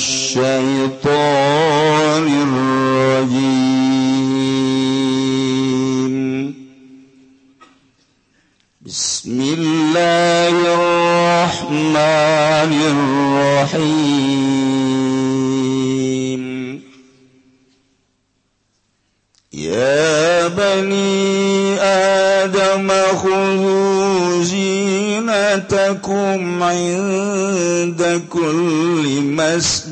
الشيطان الرجيم. بسم الله الرحمن الرحيم. يا بني آدم خذوا زينتكم عند كل مسجد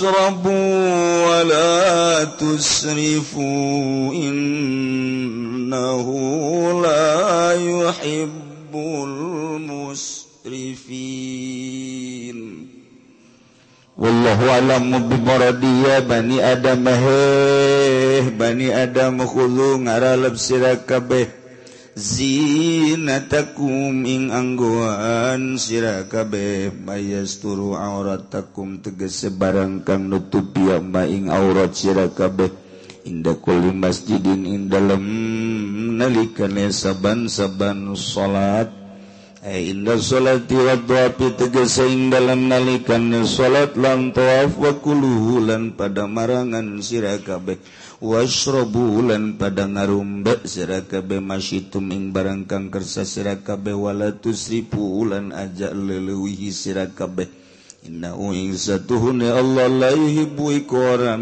واشربوا ولا تسرفوا إنه لا يحب المسرفين والله أعلم بمرادية بني آدم هيه بني آدم خذوا ngaralep sira kabeh zinatakum ing anggoan mayas turu mayasturu auratakum tegese sebarang kang nutupi ma ing aurat sirakabe inda kulli masjidin ing dalem nalikane saban-saban salat ay inda salati wa dhafi tegese ing dalem nalikane salat lan tawaf wa kuluhu lan pada marangan sirakabe. kabeh wasrobu lan pada ngarumbak sirakabe masyitum ing barang kang kersa sirakabe wala tusrifu ulan ajak leleuwihi sirakabe inna ing satuhune Allah la yuhibbu ikora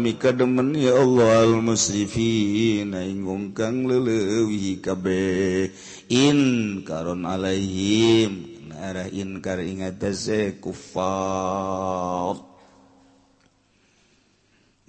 ya Allah al musrifin ing wong kang leleuwihi kabe. In karon alaihim arah inkar ingatase kufat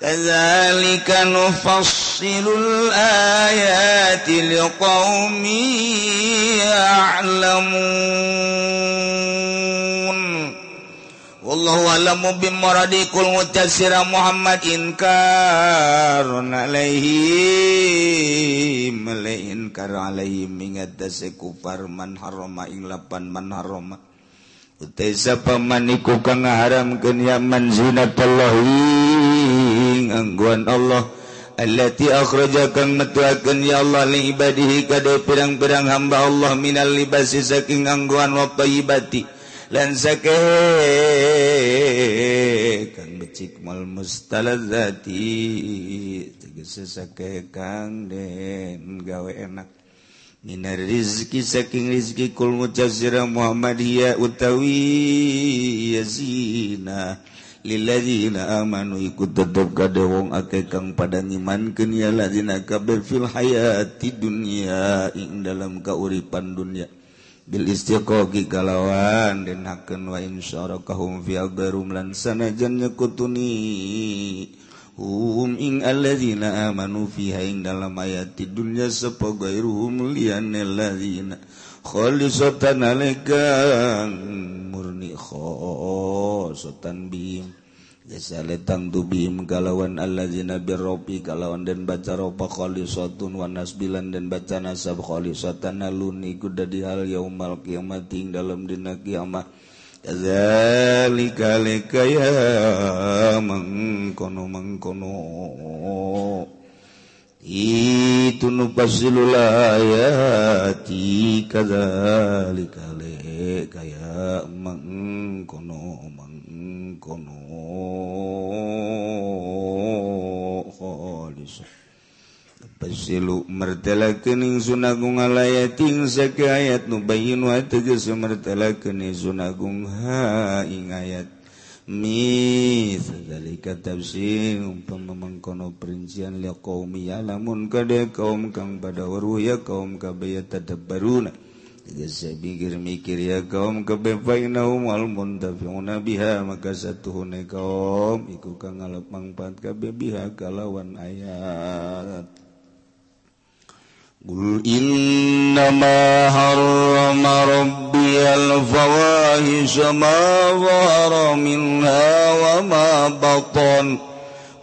كذلك نفصل الآيات لقوم يعلمون والله أعلم بمراد كل متسر محمد إنكار عليهم إنكار عليهم من kufar man harama ing lapan man harama Utaisa pamaniku kang haram kenyaman zinatallahi angguan Allah. Allati akhrajakan metuakeun ya Allah li ibadihi kada pirang-pirang hamba Allah minal libasi saking angguan wa tayyibati. Lan sake kang becik mal mustalazzati tegese sake kang den gawe enak. Minar rizki saking rizki kul mujassira Muhammadiyah utawi yazina. lilladzina amanu ikut tetep kada wong akeh kang pada ngimankeun ya ladzina kabeh fil hayati dunya ing dalam kauripan dunya. Bil istiqoqi kalawan dan hakeun wa insyaraqahum fi adharum lan sanajan nyekutuni. Hum ing alladzina amanu fiha ing dalam ayati dunya sapagairuhum liyanalladzina Kholisotanalegan murni khosotan bim Yasa letang tu bim kalawan Allah zina birropi kalawan dan baca ropa khalisatun wanas bilan dan baca nasab khalisatan aluni kuda dihal yaumal kiamat ing dalam dina kiamat. Kazalika lekaya mengkono mengkono itu nupasilul ayati kadzalika kaya mengkono mengkono khalis. Pasilu martalakaning sunagung alayating sakayat nubayin wa tegas martalakaning sunagung ha ing ayat misalika tafsir pememengkono perincian li qaumi ya'lamun kada kaum kang pada waru ya kaum kabe tadabbaruna. Tegese mikir-mikir ya kaum kabe fainahum al muntafi'una biha maka satuhune kaum iku kang ngalep pat kabe biha kalawan ayat قل إنما حرم ربي الفواحش ما ظهر منها وما بطن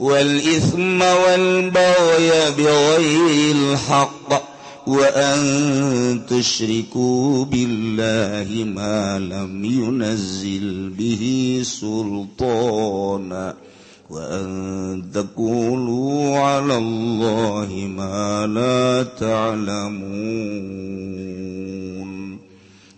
والإثم والبغي بغير الحق وأن تشركوا بالله ما لم ينزل به سلطانا وأن تقولوا على الله ما لا تعلمون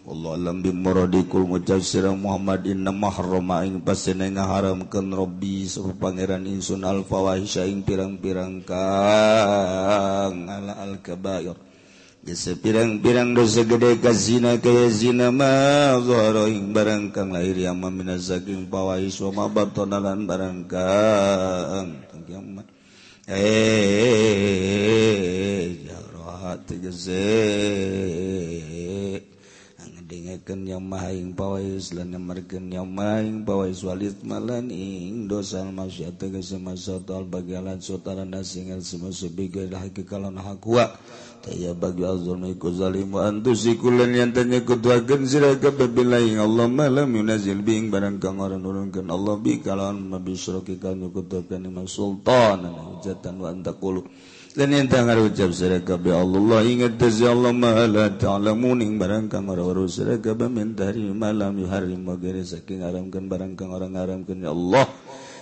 والله alam bimuradikul ngucap sirah Muhammad inna mahrama ing pasene ngaharamkeun Rabbi sapa pangeran insun al fawahisha ing pirang-pirang kang ala al kabair Pirang-pirang dosa gede kazina kaya zina ma barangkang kang lahir yang mamina saking pawai wa batonalan barangkang tangkiamat. Eh jarah tegese dengakan yang maha ing pawais lan nyamarkeun yang maha ing pawais walit malan ing dosa maksiat tegas masa tal bagalan sotaran asing semasa bigal hakikalon hakwa. ya bagi alzulikuzalimkulan yang tanya siraga babilai Allah malam yunazil bing barang kang orang nurunkan. Allah bi kalawan mabisroki kan yukutukan imam sultan. Hujatan wa antakulu dan yang tangar ucap sirakabi Allah. Ingat tazi Allah mahala ta'alamun ing barang kang orang orang sirakabi mintari malam yuharim bagari saking aramkan barang kang orang aramkan ya Allah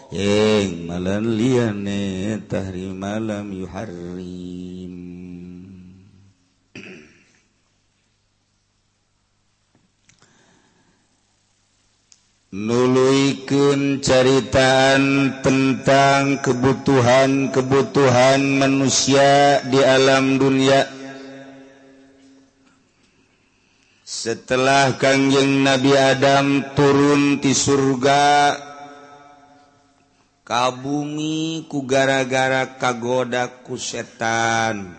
Ing malan liyane tahrim malam yuharim nuluikun caritaan tentang kebutuhan-kebutuhan manusia di alam dunia. Setelah Kangjeng Nabi Adam turun di surga kabumi ku gara-gara kagoda ku setan.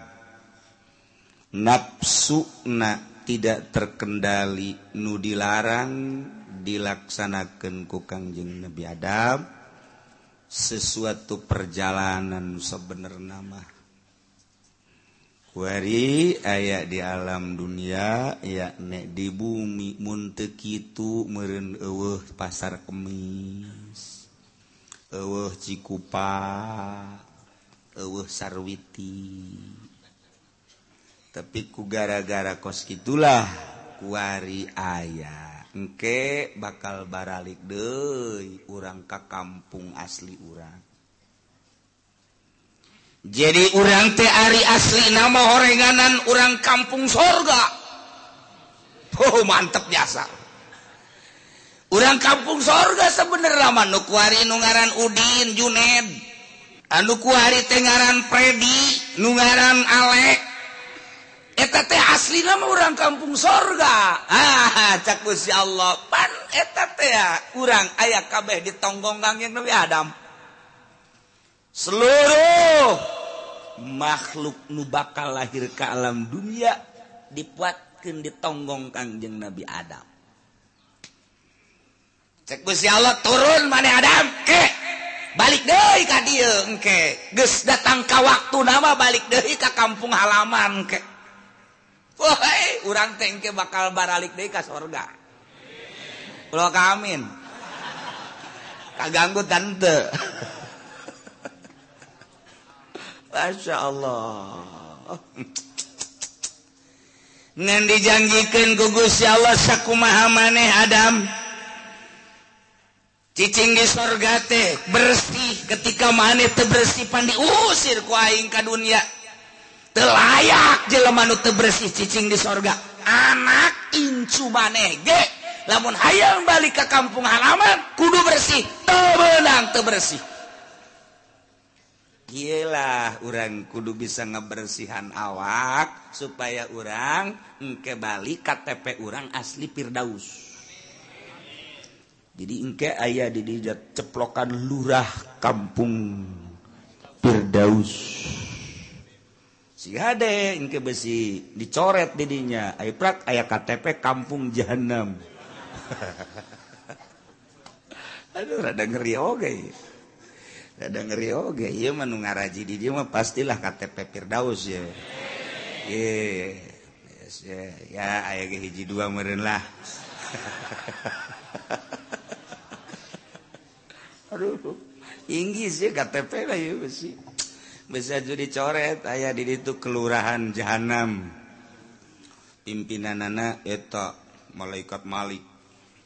Nafsu na tidak terkendali nu dilarang. dilaksanakan kukangjeng Nabi Adam sesuatu perjalanan sebenar nama Wari aya di alam dunia ya nek di bumi muntekitu meren eueuh pasar kemis eueuh cikupa eueuh sarwiti. Tapi ku gara-gara kos itulah kuari ayat eke bakal baralik de urang ka kampung asli urang. Jadi urang teh Ari asli nama horenganan urang kampung sorga. Oh mantep biasa. Urang kampung sorga sebenarnya manukuari nungaran Udin Juned anu kuari tengaran Predi nungaran Alek ETT asli nama orang kampung sorga. Ah, Cakbusya Allah. Pan ETT kurang aya kabeh ditonggonggang yang lebih Adam. Seluruh makhluk nu bakal lahir ke alam dunia dipuatkan ditonggong Kangjeng Nabi Adam. Cakbusya Allah turun mana Adam. Ke balik deh ka dia engke. Geus datang ka waktu nama balik deh ka kampung halaman ke urang orang tengke bakal baralik deh ke surga. Kalau kamin, kaganggu tante. Masya Allah. Nen dijanjikan gugus ya Allah sakumaha maneh Adam. Cicing di surga teh bersih ketika maneh teh bersih pandi usir ku aing ka dunia. Layak jelemanu bersih ccing di sorga. Anak Incu manege. Namun hayang balik ke kampung halaman kudu bersih. Tebenang bersih. Gilah orang kudu bisa ngebersihan awak supaya orang ke balik KTP orang asli Firdaus. Jadi engke ayah di ceplokan lurah kampung Firdaus si ke besi dicoret didinya. Aiprak ayah KTP kampung jahanam. Aduh rada ngeri oge. Rada ngeri oge. Iya mah ngaraji di dia mah pastilah KTP Firdaus ya ye yes, ya, ya ayah ke hiji dua meren lah. Aduh inggris ya KTP lah ya besi. bisa ju dicoret aya di itu kelurahan jahanam pimpinan anak etak malaikat Malik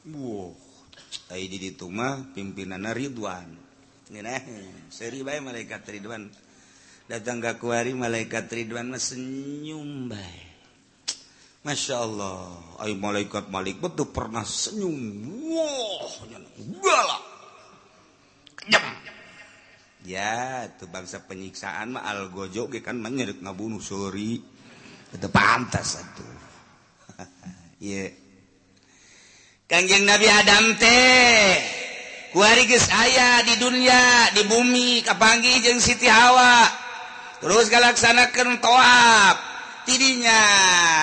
wow. dituma pimpinan Ridwan seri baik malaikat Ridwan datang ke kuari malaikat Ridwan senyum baik Masya Allah ayo malaikat Malik betul pernah senyum wow. Jam. ya itu bangsa penyiksaan mah algojo kan menyeret ngabunuh sori itu pantas satu iya yeah. kangjeng Nabi Adam teh kuari geus aya di dunia di bumi kapanggih jeung Siti Hawa. Terus galaksanakeun toab. Tidinya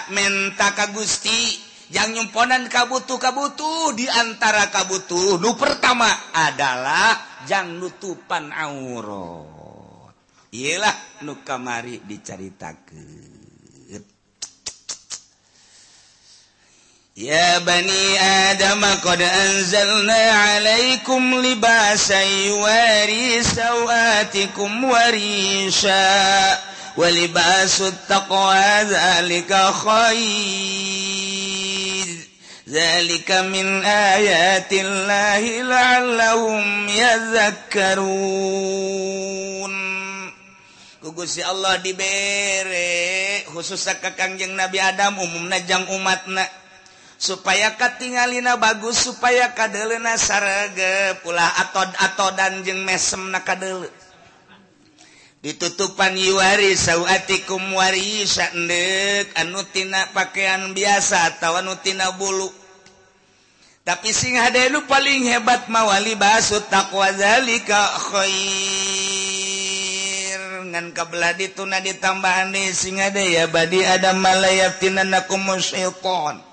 menta ka Gusti yang nyumponan kabutuh kabutuh di antara kabutuh nu pertama adalah jang nutupan aurat. Ialah nu kamari diceritakan Ya bani Adam qad anzalna alaikum libasan yuwari sawatikum warisha walibasu taqwa zalika khair. ذلك من آيات la'allahum لعلهم يذكرون. Gugusi Allah dibere khusus kakangjeng Nabi Adam umum najang umatna. Supaya katingalina bagus supaya kadelena sarege pula atod atodan jeung mesem na kadele ditutupan yiwari sawatikum wari syandek anu tina pakaian biasa atau anu tina bulu. tapi sing ada lu paling hebat mawali basu takwa zalika khair. Ngan kabelah dituna ditambahan nih sing ada ya badi ada malayayakinan aku musypon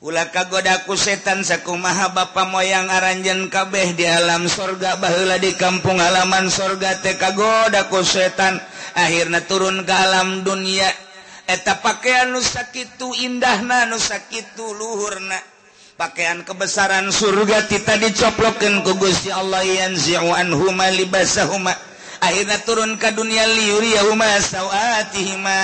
ulah kagodaku setan saku maha moyang aranjen kabeh di alam sorga baheula di kampung halaman sorga ku setan. Akhirnya turun ke alam dunia. Eta pakaian nu itu indah na sakitu itu luhurna. pakaian kebesaran surga kita dicoplokan ku Gusti Allah yanzi'u anhuma libasahuma. Akhirnya turun ke dunia liyuriyahuma sawatihima.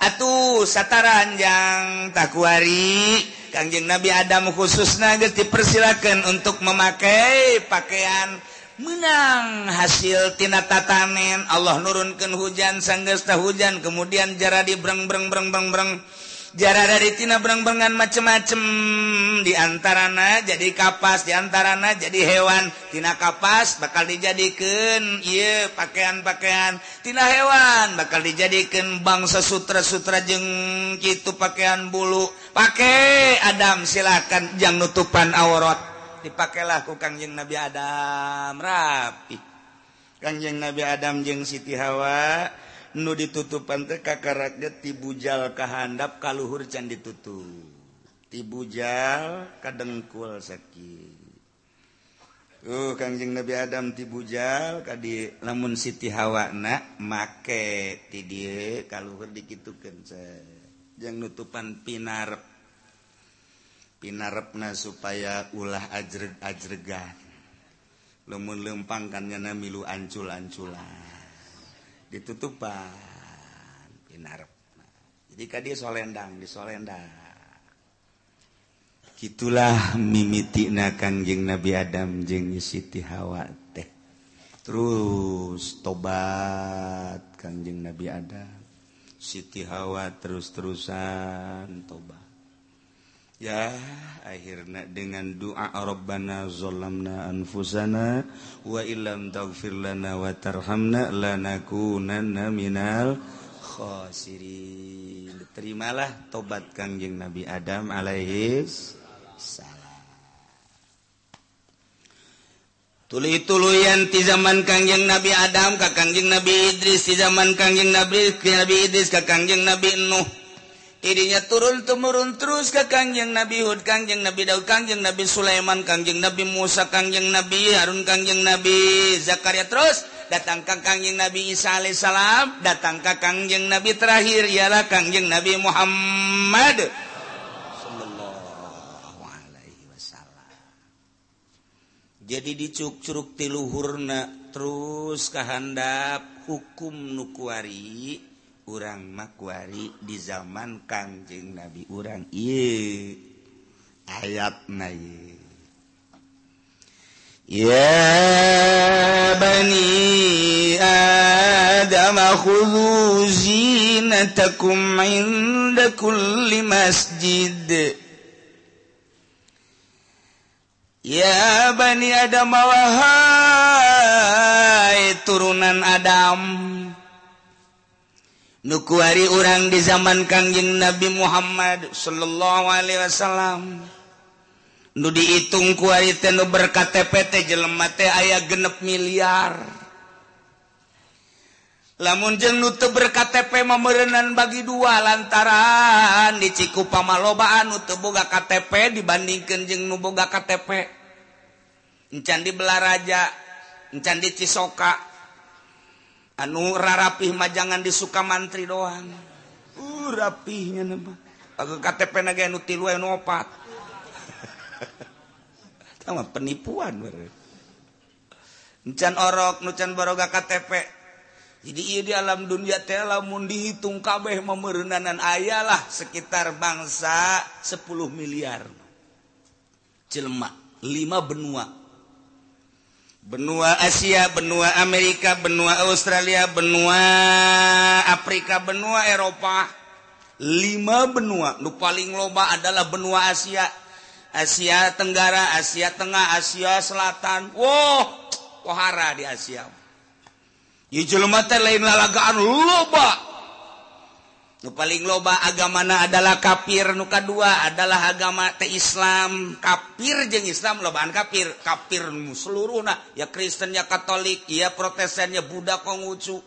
Atuh sataranjang takwari. Kangjeng Nabi Adam khususnya geus dipersilakan untuk memakai pakaian menang hasil tina tatanen. Allah nurunkan hujan sanggesta hujan kemudian jara di breng breng breng breng breng, breng jarak daritina berang-berangan macem-macem. Diantarana jadi kapas diantarana jadi hewan. Tina kapas bakal dijadikan iya pakaian-pakaian. Tina hewan bakal dijadikan bangsa sutra-sutra jeng gitu pakaian bulu. Pakai Adam silakan. Jangan nutupan aurat. Dipakailah ku Kangjeng Nabi Adam. Rapi. Kangjeng Nabi Adam jeng Siti Hawa. nu ditutupan teka karakter tibujal kahandap kaluhur can ditutup. Tibujal kadengkul sakit. Uh, Kangjeng Nabi Adam tibujal kadi lamun Siti Hawa na make ti dia kaluhur dikitukeun jeung nutupan pinarep. Pinarepna supaya ulah ajreg-ajregan. Lemun lempang kan nyana milu ancul-anculan. ditutupan pinarep jadi kadi solendang di solendang. Gitulah mimiti nakan jeng Nabi Adam jeng Siti Hawa teh. Terus tobat kangjeng Nabi Adam. Siti Hawa terus-terusan tobat. Ya akhirnya dengan doa Rabbana zalamna anfusana wa illam taghfir lana wa tarhamna lanakunanna minal khasirin. Terimalah tobat kangjeng Nabi Adam alaihi salam. Tuli tuluyan ti zaman kangjeng Nabi Adam ka kangjeng Nabi Idris ti zaman kangjeng Nabi Nabi Idris ka kangjeng Nabi Nuh dirinya turun temurun terus ke Kangjeng Nabi Hud Kangjeng Nabi Daud Kangjeng Nabi Sulaiman Kangjeng Nabi Musa Kangjeng Nabi Harun Kangjeng Nabi Zakaria. Terus datang ke Kangjeng Nabi Isa alaihissalam datang ke Kangjeng Nabi terakhir ialah Kangjeng Nabi Muhammad sallallahu alaihi wasallam. Jadi dicuk-curuk tiluhurna terus kehandap hukum nukuari. urang makwari di zaman Kangjeng Nabi urang. Ieu. Ayatna ye. Ya bani Adam khudhu zinatakum 'inda kulli masjid. Ya bani Adam wahai turunan Adam. nukuari orang di zaman Kangjeng Nabi Muhammad Shallallahu Alaihi Wasallam. Nu dihitung kuari nu berKTPT jelemate ayah genep miliar. Lamun jeng nutup berKTP memerenan bagi dua lantaran di Cikupa malobaan nutup boga KTP dibandingkan jeng nu boga KTP. Encan di Belaraja encan di Cisoka. anu rarapih mah jangan di Sukamantri doang. Uh rapihnya nama agak KTP naga anu tilu anu opat. Sama penipuan bare encan orok nucan baroga KTP. Jadi iya di alam dunia teh lamun dihitung kabeh memerenanan ayalah sekitar bangsa 10 miliar. Jelema lima benua. benua Asia benua Amerika benua Australia benua Afrika benua Eropa. Lima benua. Nu paling loba adalah benua Asia. Asia Tenggara Asia Tengah Asia Selatan. Wow pohara di Asia. Yjelmata lain lalagaan loba. Paling loba agamana adalah kafir nuka dua adalah agama te Islam. Kafir jeng Islam lobaan kafir kafir seluruh nah ya Kristen ya Katolik ya Protestannya Buddha Konghucu.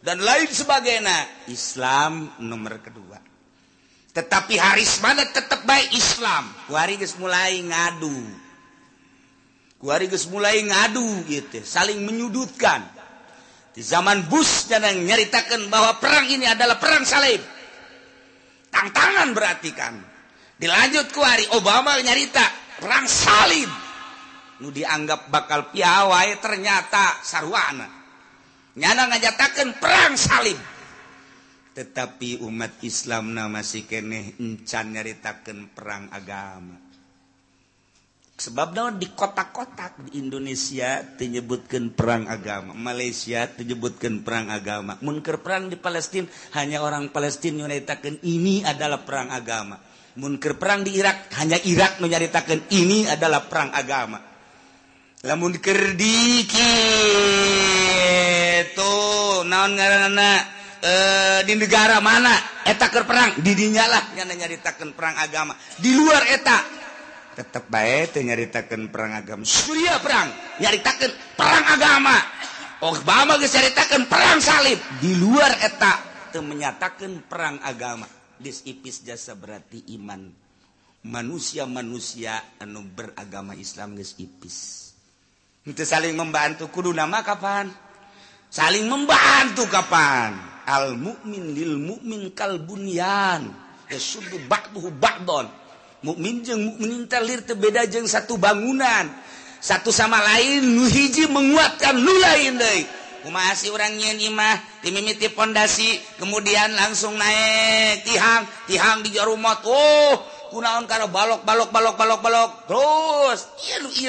Dan lain sebagainya. Islam nomor kedua. Tetapi haris mana tetap baik Islam. Kuari geus mulai ngadu. Kuari geus mulai ngadu gitu saling menyudutkan. Di zaman Bush dan nyaritakan bahwa perang ini adalah perang salib tantangan berarti kan. Dilanjut ku hari Obama nyarita perang salib. Nu dianggap bakal piawai ternyata sarwana. Nyana ngajatakan perang salib. Tetapi umat Islam nama si keneh encan nyaritakan perang agama. sebab daun di kotak-kotak di Indonesia menyebutkan perang agama Malaysia menyebutkan perang agama. Munker perang di Palestina hanya orang Palestina menyatakan ini adalah perang agama. Munker perang di Irak hanya Irak menyatakan ini adalah perang agama. Lamun kerdiki itu naon ngaranana? E, di negara mana? Eta perang? Didinya lah yang nyaritakan perang agama. Di luar eta tetap baik nyaritakan perang agama. Surya perang nyaritakan perang agama. Obama nyaritakan perang salib. Di luar etak itu menyatakan perang agama. Disipis jasa berarti iman. Manusia-manusia anu beragama Islam geus ipis. Itu saling membantu kudu nama kapan? Saling membantu kapan? Al mukmin lil mukmin kal bunyan. Yasuddu ba'duhu ba'don. mukmin menintalir terbeda jeng satu bangunan. Satu sama lain nuhiji menguatkan nu lain masih orang Yenimah dimimiti pondasi kemudian langsung naik tihang tihang di jarumot Oh kunaon karo balok balok balok balok balok. Terus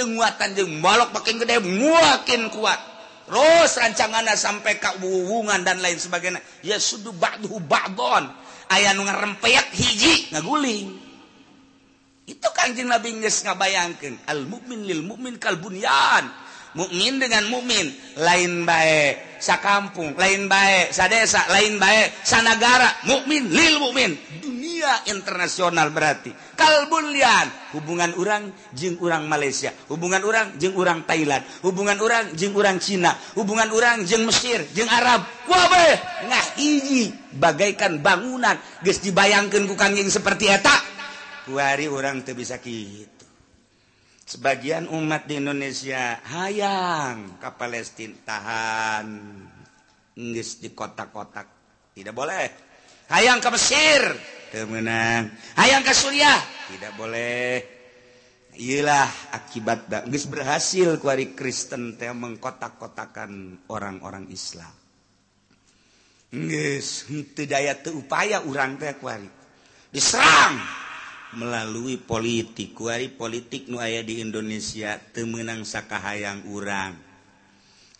nguatan jeng balok makin gede muakin kuat. Terus rancangan sampai ke hubungan dan lain sebagainya. Ya sudah ba'duhu ba'don. Ayah nu rempeak hiji ngaguling. itu kanjeng nabi nges ngabayangkan al mukmin lil mukmin kal bunyan. Mukmin dengan mukmin lain baik sa kampung lain baik sa desa lain baik sa negara mukmin lil mukmin dunia internasional berarti. Kal bunyan hubungan orang jeng orang Malaysia hubungan orang jeng orang Thailand hubungan orang jeng orang Cina hubungan orang jeng Mesir jeng Arab. Wabe ngah hiji bagaikan bangunan. Geus dibayangkeun ku kanjeng seperti eta. Hari orang tuh bisa gitu. Sebagian umat di Indonesia hayang ke Palestine tahan Inggris di kotak-kotak. Tidak boleh. Hayang ke Mesir temenang hayang ke Suriah tidak boleh. Ilah akibat Dais berhasil kuari Kristen teh mengkotak-kotakan orang-orang Islam. Daya upaya urang diserang melalui politik. Kuari politik nu aya di Indonesia temenang Sakahayang urang.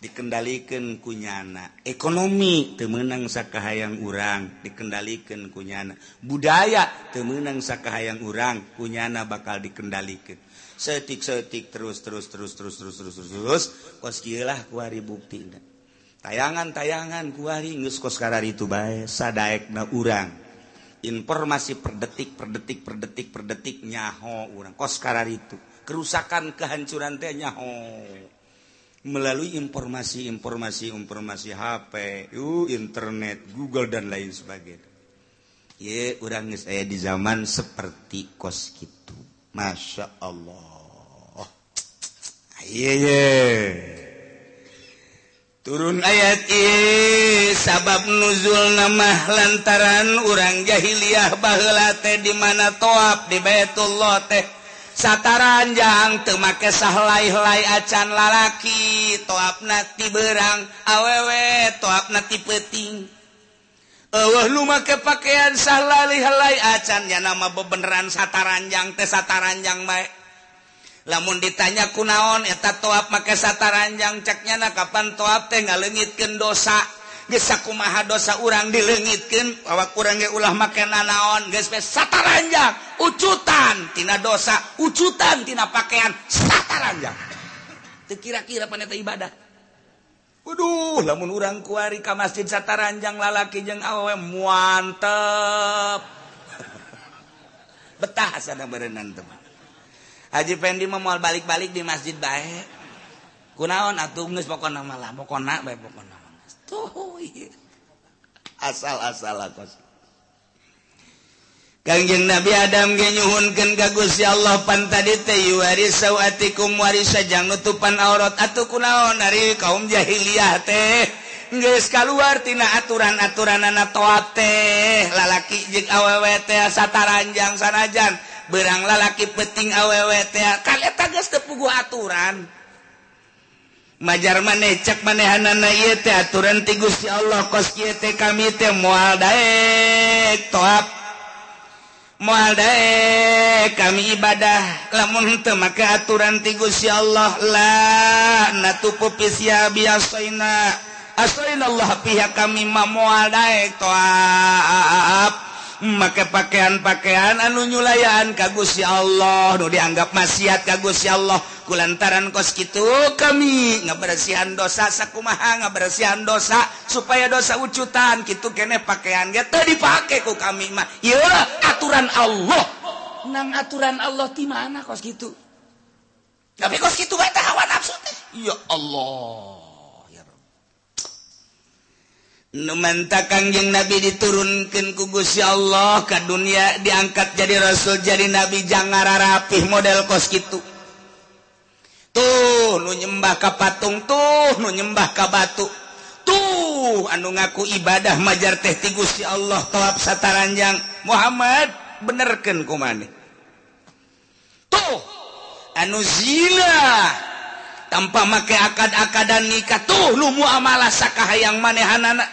Dikendalikan kunyana ekonomi temenang Sakahayang urang. Dikendalikan kunyana budaya temenang Sakahayang urang. Kunyana bakal dikendalikan. Setik-setik terus terus terus terus terus terus terus terus. Koskilah kuari bukti. Tayangan-tayangan kuari ngus koskara itu bae sadaekna urang. informasi per detik per detik per detik nyaho urang. Koskara itu. Kerusakan kehancuran teh nyaho. Melalui informasi informasi informasi HP uh, internet Google dan lain sebagainya. Ye orang saya di zaman seperti kos gitu masya Allah. Oh, ye, ye. turun ayat I sabab nuzul nama lantaran urang jahiliyah bahla teh dimana toab di Baitullah teh. Sataranjang temake sahlai-helai acan lalaki toap nati berang awewe toap nati peting Allah lu make pakaian sahlai-helai acannya nama bebeneran sataranjang teh sataranjang baik lamun ditanya kunaon eta toap make sataranjang caknyana kapan toap teh ngalengitkeun dosa geus sakumaha dosa urang dilengitkeun awak kurang ge ulah make nanaon geus pe sataranjang ucutan tina dosa ucutan tina pakaian sataranjang teu kira-kira paneta ibadah Waduh, lamun urang kuari ka masjid sataranjang lalaki jeung awewe muantep. Betah sadang berenang teman. Haji Pendi mah moal balik-balik di masjid bae. Kunaon atuh geus pokona mah lah, pokona bae pokona. mah. Asal-asal kos. Kangjeng Nabi Adam ge nyuhunkeun ka Gusti Allah pan tadi teh yuwarisawatikum atikum warisa jang nutupan aurat atuh kunaon ari kaum jahiliyah teh geus kaluar tina aturan-aturanana toat teh lalaki jeung awewe teh sataranjang sanajan berang lalaki peting awwt kalian tagas tepugu aturan. Majar maneh cek manehanan aturan ti Gusti Allah kos kami teh mual daek toap. Mual daek kami ibadah. Lamun teu maka aturan ti Gusti Allah la natupu pisya biasaina asalin Allah pihak kami ma mual daek toab make pakaian-pakaian anu nyulayan kagus ya Allah. Nu dianggap maksiat kagus ya Allah. Kulantaran kos gitu kami ngebersihan dosa sakumaha ngebersihan dosa supaya dosa ucutan gitu kene pakaian ge teu dipake ku kami mah. Ieu aturan Allah. Nang aturan Allah di mana kos gitu tapi kos gitu bae hawa nafsu teh. Ya Allah. numantakanjing nabi diturunkan kugusya Allah ke dunia diangkat jadi rasul jadi nabi jangan rapih model kos gitu tuh nu nyembah ka patung tuh nu nyembah ka batu. Tuh anu ngaku ibadah majar teh ti Gusti Allah tawap sataranjang. Muhammad benerkan kumane tuh anu zina. Tanpa make akad-akadan nikah tuh lu muamalah sakah yang manehan anak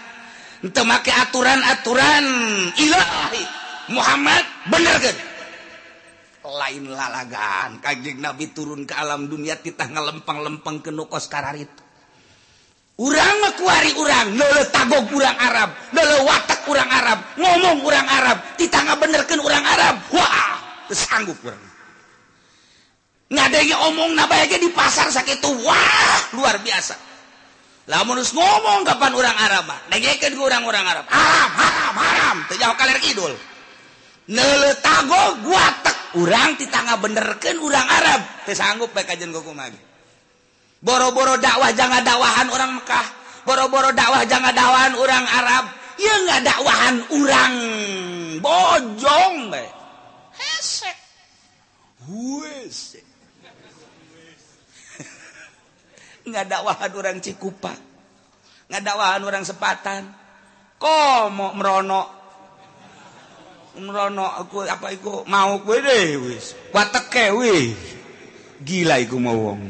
temake aturan-aturan Ilahi. Muhammad bener kan? Lain lalagaan. Kajjeng Nabi turun ke alam dunia titah ngalempang-lempeng ke nukos karar itu. Urang ngekuari urang. Lele tagog urang Arab. Lele watak urang Arab. Ngomong urang Arab. Titah ngabenerkeun urang Arab? Wah sanggup urang. Ngadenge omong nabaya di pasar sakit wah luar biasa. lamun ngomong kapan orang Arab degekeun ku urang-urang Arab. Haram haram haram. Teu jauh kaler kidul. Neuletago guatek urang titanga benerkeun urang Arab. Teu sanggup bae kajian kumaha boro-boro dakwah jangan dakwahan orang Mekah. Boro-boro dakwah jangan dakwahan orang Arab. Ya nggak dakwahan orang bojong bae. Hesek. Huesek. Nggak dakwahan orang Cikupa. Nggak dakwahan orang sepatan. Kok mau merono merono aku apa itu mau gue deh wis. Wateke wis. Gila iku mau wong.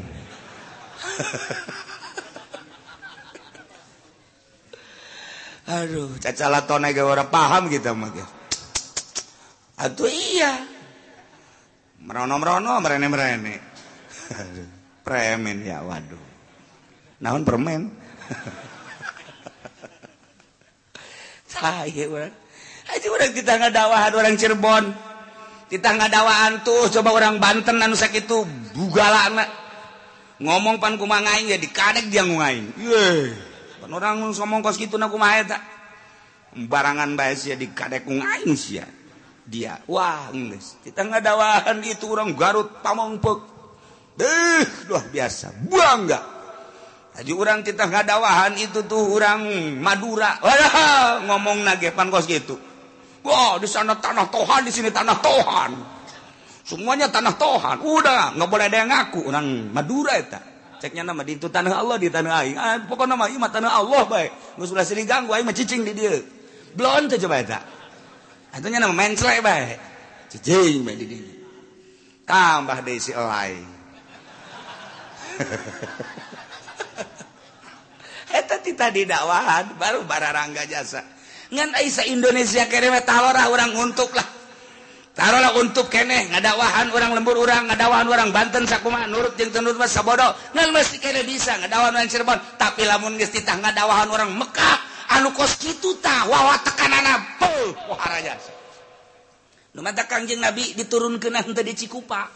Aduh cacala tone ge ora paham kita mah ge atuh iya. Merono-merono merene-merene. Premen ya waduh naon permen? Kita nggak dawahan orang Cirebon. Kita nggak tuh coba orang Banten anu sakit itu bugala anak ngomong pan kumangain ya dikadek dia nguain pan orang ngomong kos gitu nak kumaha tak barangan bae sia dikadek nguain sia. Dia wah geus. Kita nggak dawahan itu orang Garut pamongpek. Deh luar biasa. Bangga Haji orang kita nggak dawahan itu tuh orang Madura. Wah ngomong nagepan kos gitu. Wah, di sana tanah Tuhan di sini tanah Tuhan. Semuanya tanah Tuhan. Udah, nggak boleh ada yang ngaku orang Madura itu. Ceknya nama di itu tanah Allah di tanah aing. Ah, pokoknya nama ieu tanah Allah baik. Geus sudah sering ganggu aing mah cicing di dieu. Blon teh coba eta. Ah, Atunya nama menclek bae. Cicing bae di dieu. Tambah deui si elai. eta ti tadi didakwahan baru bararangga jasa. Ngan ai sa Indonesia kereme talorah urang untuk lah. Taruhlah untuk keneh ngadawahan orang lembur orang ngadawahan orang Banten sakuma nurut jeung tenut mah sabodo. Ngan mesti kene bisa ngadawahan orang Cirebon. Tapi lamun geus titah ngadawahan orang Mekah anu kos kitu tah wawa tekanana beuh wahara jasa. Kangjeng Nabi diturunkeun henteu di Cikupa.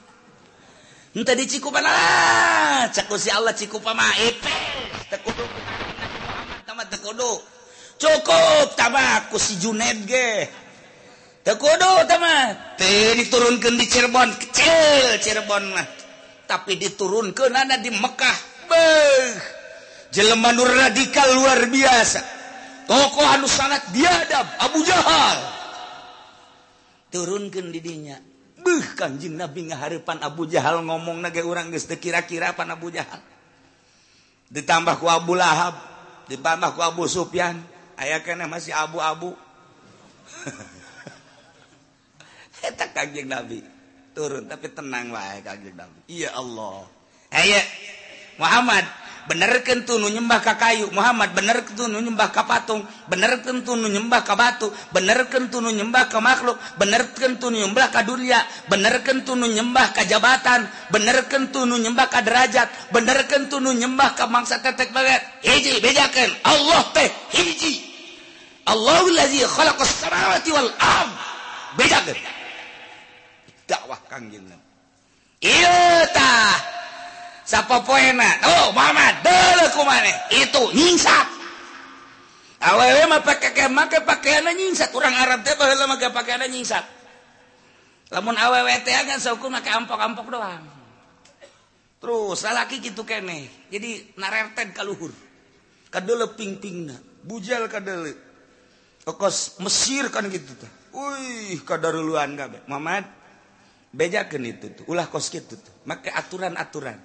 Henteu di Cikupa lah cakusi Allah Cikupa mah epes kudu cukup tabakku si Juned ge. Kudu teman teh diturunkan di Cirebon kecil Cirebon mah. Tapi diturunkan ada di Mekah. Beh jelema nur radikal luar biasa. Tokoh anu sangat biadab Abu Jahal. Turunkan didinya beh kanjing Nabi ngaharepan Abu Jahal ngomong nage orang geus kira-kira pan Abu Jahal. Ditambah ku Abu Lahab. dibambahku Abu Sufyan. Aya kena masih abu-abu. Eta kanjeng Nabi turun tapi tenang wae kanjeng Nabi. Iya Allah. Aya Muhammad bener kentu nu nyembah ka kayu. Muhammad bener kentu nu nyembah ka patung. Bener kentu nu nyembah ka batu. Bener kentu nu nyembah ka makhluk. Bener kentu nu nyembah ka dunia. Bener kentu nu nyembah ka jabatan. Bener kentu nu nyembah ka derajat. Bener kentu nu nyembah ka mangsa tetek banget. Hiji bejakeun. Allah teh hiji. Allahu allazi khalaqas samawati wal ard. Bejakeun. Dakwah kangjeng Nabi Iya tah. Sapa poena? Oh, Muhammad, deuleu kumane? Itu nyingsat. Awewe mah pake make pakaian nyingsat. Urang Arab teh baheula make pakaian nyingsat. Lamun awewe teh kan saukur make ampok-ampok doang. Terus lalaki gitu kene. Jadi narerten ka luhur. Kadele ping-pingna. Bujal kadele. kos Mesir kan gitu tuh Wih kadaruluan kabeh Muhammad bejakeun itu tuh ulah kos gitu tuh make aturan-aturan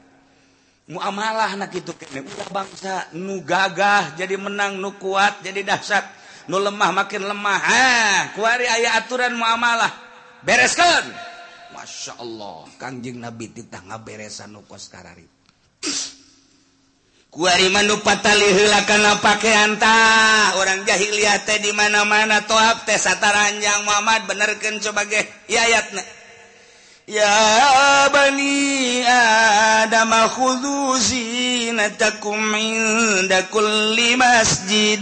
muamalah na itu kene. Ulah bangsa nu gagah jadi menang nu kuat jadi dahsyat. Nu lemah makin lemah. Ah kuari aya aturan muamalah. Bereskan. Masya Allah. Kangjeng Nabi titah ngaberesan nu kos karari. Kuari manu patali heula kana pakaian tah. Orang jahiliyah teh di mana-mana tohab teh sataranjang Muhammad benerkeun sebagai yayatna Ya bani Adam خذوا zinatakum عند كل masjid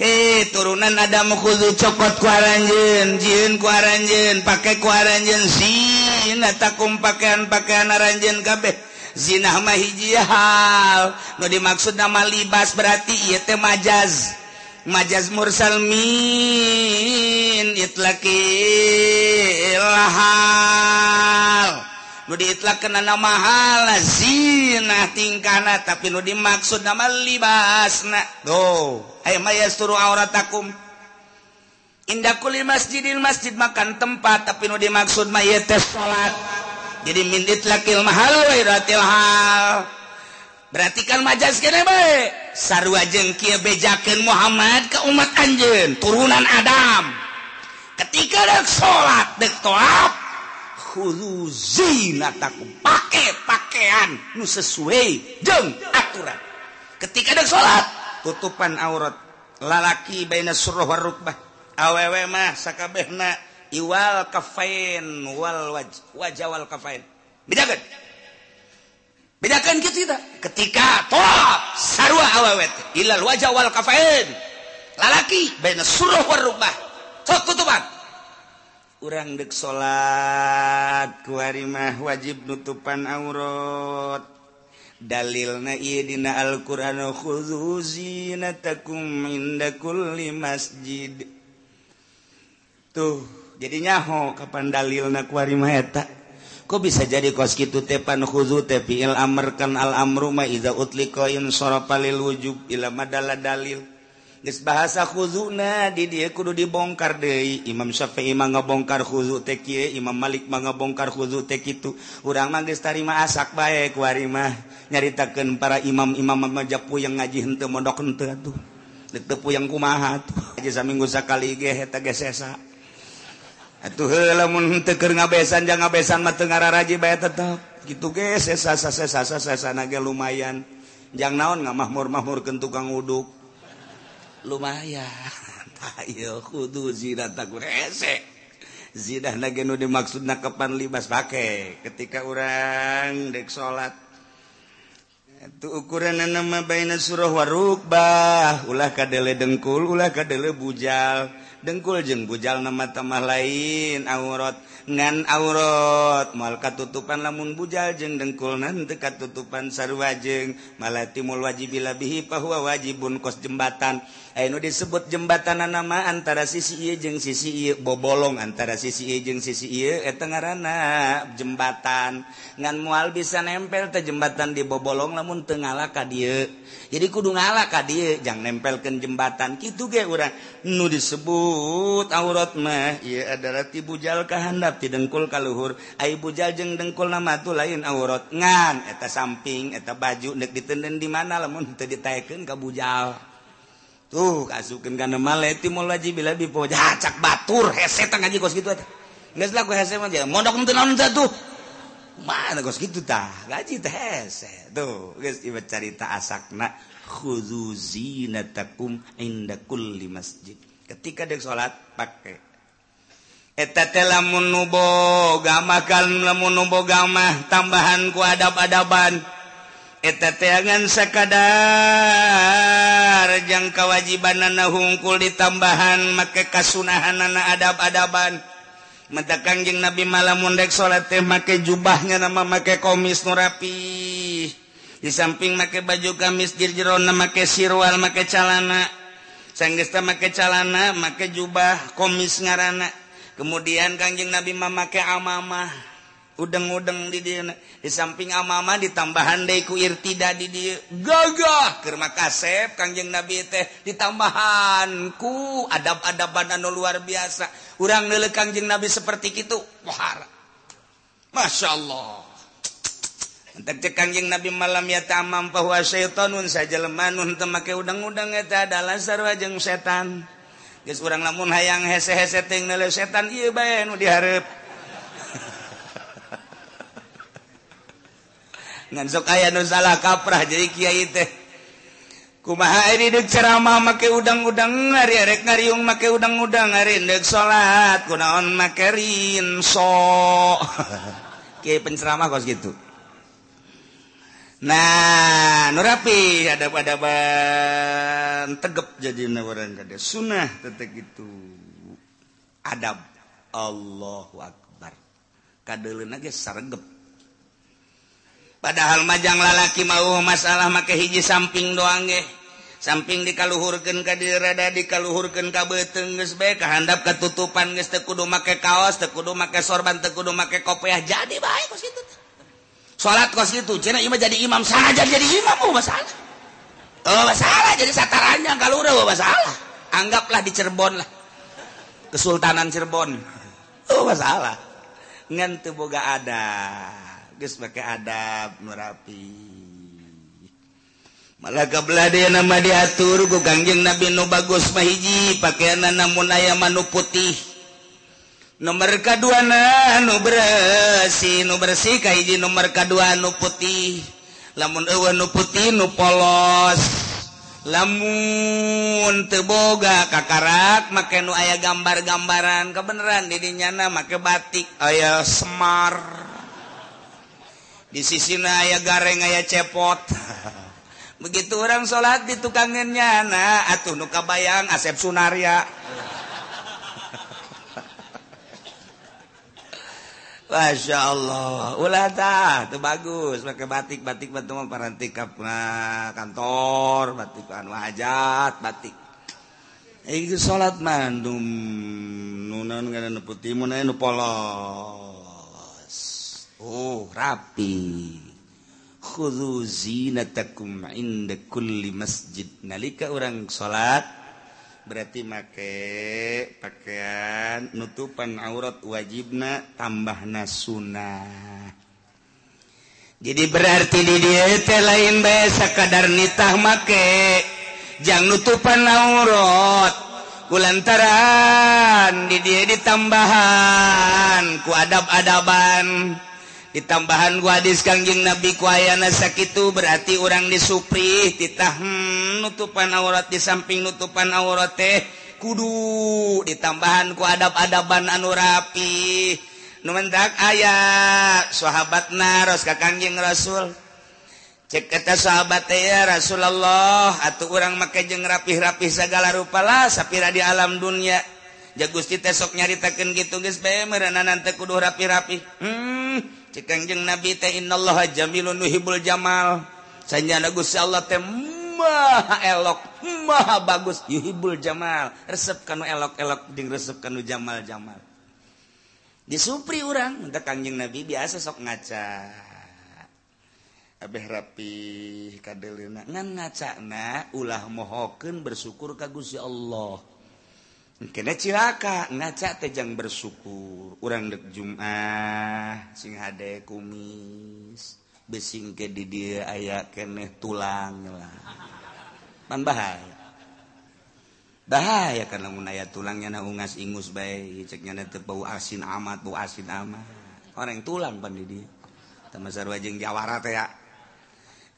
Hei turunan ada mukhuzu cokot kuaranjen, jin kuaranjen, pakai kuaranjen, zina takum pakaian pakaian aranjen kabeh. Zinah mah hiji hal, nu dimaksud nama libas berarti ieu teh majaz. majaz mursalmin itlaqilahal nu diitlakeun nama hal zina tingkana tapi nu dimaksud nama libasna. Do ay mayasturu auratakum. Indah kulli masjidin masjid makan tempat tapi nu dimaksud mah salat jadi min itlaqil mahal wa iratil hal. perhatikan majas kene bae. Sarua jeung kieu bejakeun Muhammad ke umat anjeun turunan Adam. Ketika dek salat dek toab khuzina takum pakai pakaian nu sesuai jeung aturan. Ketika dek salat tutupan aurat lalaki baina surah warukbah awewe mah sakabehna iwal kafain wal waj wajawal kafain. Dijaga bedakan kita ketika tolak sarwa awet ilal wajah wal kafain. Lalaki baina suruh war sok kutuban. Urang dek salat ku mah wajib nutupan aurat. Dalilna ieu dina Al-Qur'an khudzu zinatakum inda kulli masjid. Tuh jadi nyaho kapan dalilna ku mah eta? kok bisa jadi kos gitu tepan khuzu tepil amerkan al-amruma idza utlikoin sorapalil wujub ila madala dalil Geus bahasa khuzuna di dia kudu dibongkar deui. Imam Syafi'i mah ngabongkar khuzu teh kieu, Imam Malik mah ngabongkar khuzu teh kitu. Urang mah geus tarima asak bae ku ari mah nyaritakeun para imam-imam majapu yang ngaji henteu mondok henteu atuh. Dek teu puyang kumaha atuh. Aja saminggu sakali ge eta gesesa. atuh lamun keur ngabesan jang ngabesan mah teu raji bae tetep. Gitu ge sesa sesa sesa ge lumayan. Jang naon ngamahmur-mahmurkeun tukang uduk? Lumayan. Ah, Ayo kudu zina takut esek eh, zina lagi nu dimaksud kapan libas pakai ketika orang dek salat itu ukuran nama baina surah warukbah. Ulah kadele dengkul ulah kadele bujal. dengkul jeung bujal nama temah lain aurat. Ngan aurat mal katutupan lamun bujal jeung dengkul nanti katutupan sarwajeng malatimul wajibilabihi bahwa wajibun kos jembatan. Ayo disebut jembatan nama antara sisi I jeung sisi I, bobolong antara sisi I jeung sisi I eta ngaranna jembatan. Ngan mual bisa nempel teh jembatan di bobolong lamun teu ngalah ka dieu. Jadi kudu ngalah ka dieu jang nempelkeun jembatan. Kitu ge urang. Nu disebut aurat mah ieu adalah tibujal ka handap ti dengkul ka luhur. Ai bujal jeung dengkul nama tu lain aurat. Ngan eta samping eta baju nek ditenden di mana lamun teu ditaekeun ka bujal. tuh kasukin karena maleti mau lagi bila bipo cak batur hese tang aja kos gitu aja nggak selaku hese mah dia mondok nanti non tuh? Mana kos gitu tah? Gaji teh hese. Tuh guys iba cerita asakna khudu zinatakum inda kulli masjid. Ketika dek sholat pakai eta teh lamun nuboga makan lamun nubo mah tambahan ku adab-adaban. etateangan sekadar yang kewajiban nana hungkul di tambahan make kasunahan nana adab-adaban. Mata kangjeng Nabi malam mundek salat teh make jubahnya nama make komis nurapi di samping make baju kamis dirjerona make sirwal make calana. Sanggesta make calana make jubah komis ngarana. Kemudian kangjeng Nabi mamake amamah. udeng-udeng di dia di samping amama ditambahan deku irtida di dia. Gagah! Kerma kasep kangjeng nabi teh ditambahan ku adab-adaban anu luar biasa. Urang nele kangjeng nabi seperti itu wahara masya Allah Entek cek kangjeng Nabi malam ya tamam bahwa syaitanun saja lemanun temake udang-udang eta adalah sarwa jeung setan. Geus urang lamun hayang hese-hese teuing setan ieu bae nu dihareup. ngansok aya nu salah kaprah jadi kiai teh. Kumaha ari deuk ceramah make udang-udang ari rek ngariung make udang-udang ari deuk salat kunaon make rinso. Kiai penceramah kos gitu. Nah, nu rapi ada pada eh, tegep jadi orang kada sunnah tetek itu. Adab. Allahu akbar. Kadeleuna ge saregep. padahal majang lalaki mau oh, masalah make hiji samping doange eh. samping dikaluhurkan ka dirada dikaluhurkan ka betengges baik kehandap ketutupan geus teu kudu make kaos teu kudu make sorban teu kudu make kopiah. Jadi baik kos kitu salat kos kitu cenah imam jadi imam. Saja jadi imam oh masalah. Oh masalah jadi sataranya kalau udah oh masalah. Anggaplah di Cirebon lah. Kesultanan Cirebon. Oh masalah. Ngan boga ada. geus pakai adab merapi malaka belade nama diatur ku gangjeng nabi nu bagus mahiji pakaian namun aya manu putih. Nomor kedua nu bersih nu bersih kahiji nomor kedua nu putih. Lamun eueuh nu putih nu polos. Lamun teboga kakarak make nu aya gambar-gambaran kebenaran didinya na make batik aya semar. di sisi aya gareng aya cepot. Begitu orang salat di tukangannya na atuh nuka bayang asep sunaria Masya Allah. Ulah tah tuh bagus. Pakai batik batik batu paranti nah, eh, kantor batik anu hajat batik. Iki salat mandum nunan kana neputi mun nu polos. Oh rapi kulli masjid. Nalika orang salat berarti make pakaian nutupan aurat wajibna tambah nasuna jadi berarti di dia lain biasa kadar nitah make jangan nutupan aurat. Kulantaran di dia ditambahan ku adab-adaban. ditambahan wadis Kangjeng Nabi kuayana sakit berarti orang disupri titah hmm, nutupan aurat di samping nutupan aurat teh kudu. Ditambahan ku adab-adaban anu rapi. Numentak ayat sahabat naros ka Kangjeng Rasul. Cek kata sahabat ya Rasulullah atau orang make jeng rapih-rapih segala rupalah sapira di alam dunia. Gusti tesok nyaritakan gitu guys kudu rapi-rapi hmm, cikangjeng nabi teh innallaha jamilun nuhibul jamal. Sanjana Gusti Allah teh maha elok maha bagus yuhibul jamal. Resep kanu elok-elok jeung resep kanu jamal-jamal. Disupri urang da kangjeng nabi biasa sok ngaca. Abeh rapi kadelina ngan ngacana ulah mohokeun bersyukur ka Gusti Allah. Kena cilaka ngaca tejang bersyukur. Urang dek Jumat sing hade kumis. Besing ke di dia aya keneh tulang lah. Man bahaya. Bahaya karena mun aya tulangnya na ungas ingus bae. Ceknya na teu bau asin amat bau asin amat. Orang tulang pan di dia. Tama sarua jeung jawara teh ya.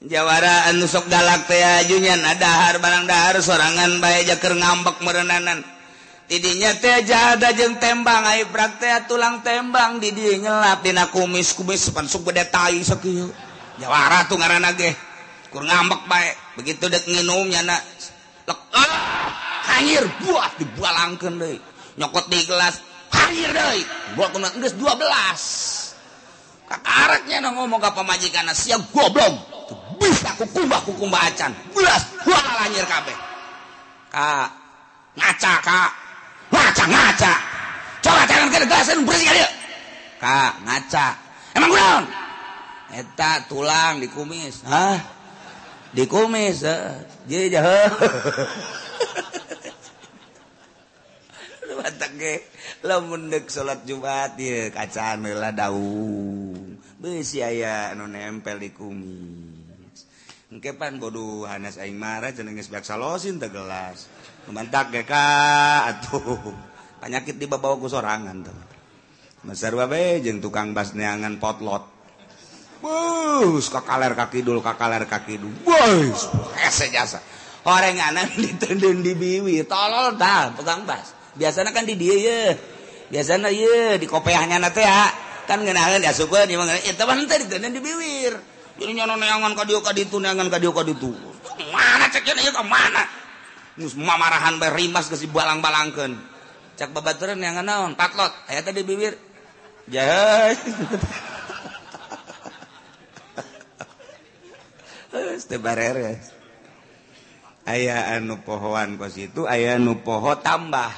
Jawara anu sok galak teh ajunya nadahar barang dahar sorangan bae jaker ngambek merenanan. didinya teh jada jeung tembang air praktek tulang tembang di didi ngelap dina kumis kumis pansuk gede tai sakieu jawara tuh ngaran ge kur ngambek bae begitu dek nginumnya nak lek eh, hanyir buah dibualangkeun deui. Nyokot di gelas hanyir deui buat kuna geus 12 kakaraknya na ngomong ka pamajikanna sia goblok bisa kukumbah-kumbah acan belas buah anjir kabeh. Ka ngaca kak ngaca ngaca. Coba tangan kiri gelasan bersih kali kak ngaca. Emang kunaon eta tulang di kumis. Hah? Di kumis eh. jadi ge lamun dek salat Jumat ieu kacaan heula daung. Beusi aya anu nempel di kumis. kepan bodoh Hanas Aing marah jenenges biak salosin tegelas memantak geka atuh. Penyakit di bawa ku sorangan teman Masar babe jeung tukang bas neangan potlot bus kakaler kakidul kakaler kakidul bus hese jasa. Orang anak ditendun di biwi tolol dah tukang bas. Biasanya kan di dia ya biasanya ya di kopeahnya nate ya. Kan ngenahin di ya itu mah nanti ditendun di biwir. jadinya neangan ka dieu ka ditu neangan ka dieu ka ditu. Mana cek ieu ka mana? Geus mamarahan bae rimas geus dibalang-balangkeun. Cak babaturan neangan naon? Patlot. Aya tadi bibir jahat Geus teu bareres aya anu pohoan kos itu aya nu poho tambah.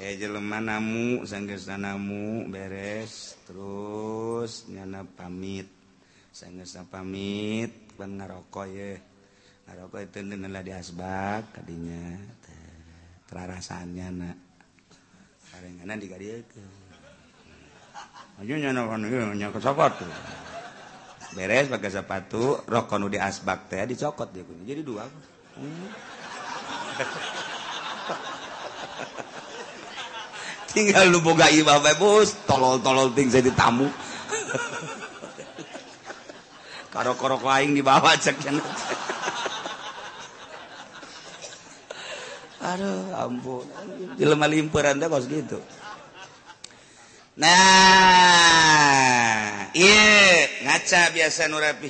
Jeleman namu sanggeus sanamu beres. Terus nyana pamit. Sanggeus pamit. Ban ngarokok ye rokok itu adalah di asbak kadinya. Terarasannya nak. Karenganan di ke aja nyana kan nyana ke sepatu. Beres pakai sepatu rokok di asbak teh dicokot dia punya jadi dua. Hmm. tinggal lu boga imam bos tolol-tolol ting jadi tamu karo-korok lain dibawa cek Aduh, ampun. Jelema limperan teh kos gitu. Nah, iya ngaca biasa nu rapi.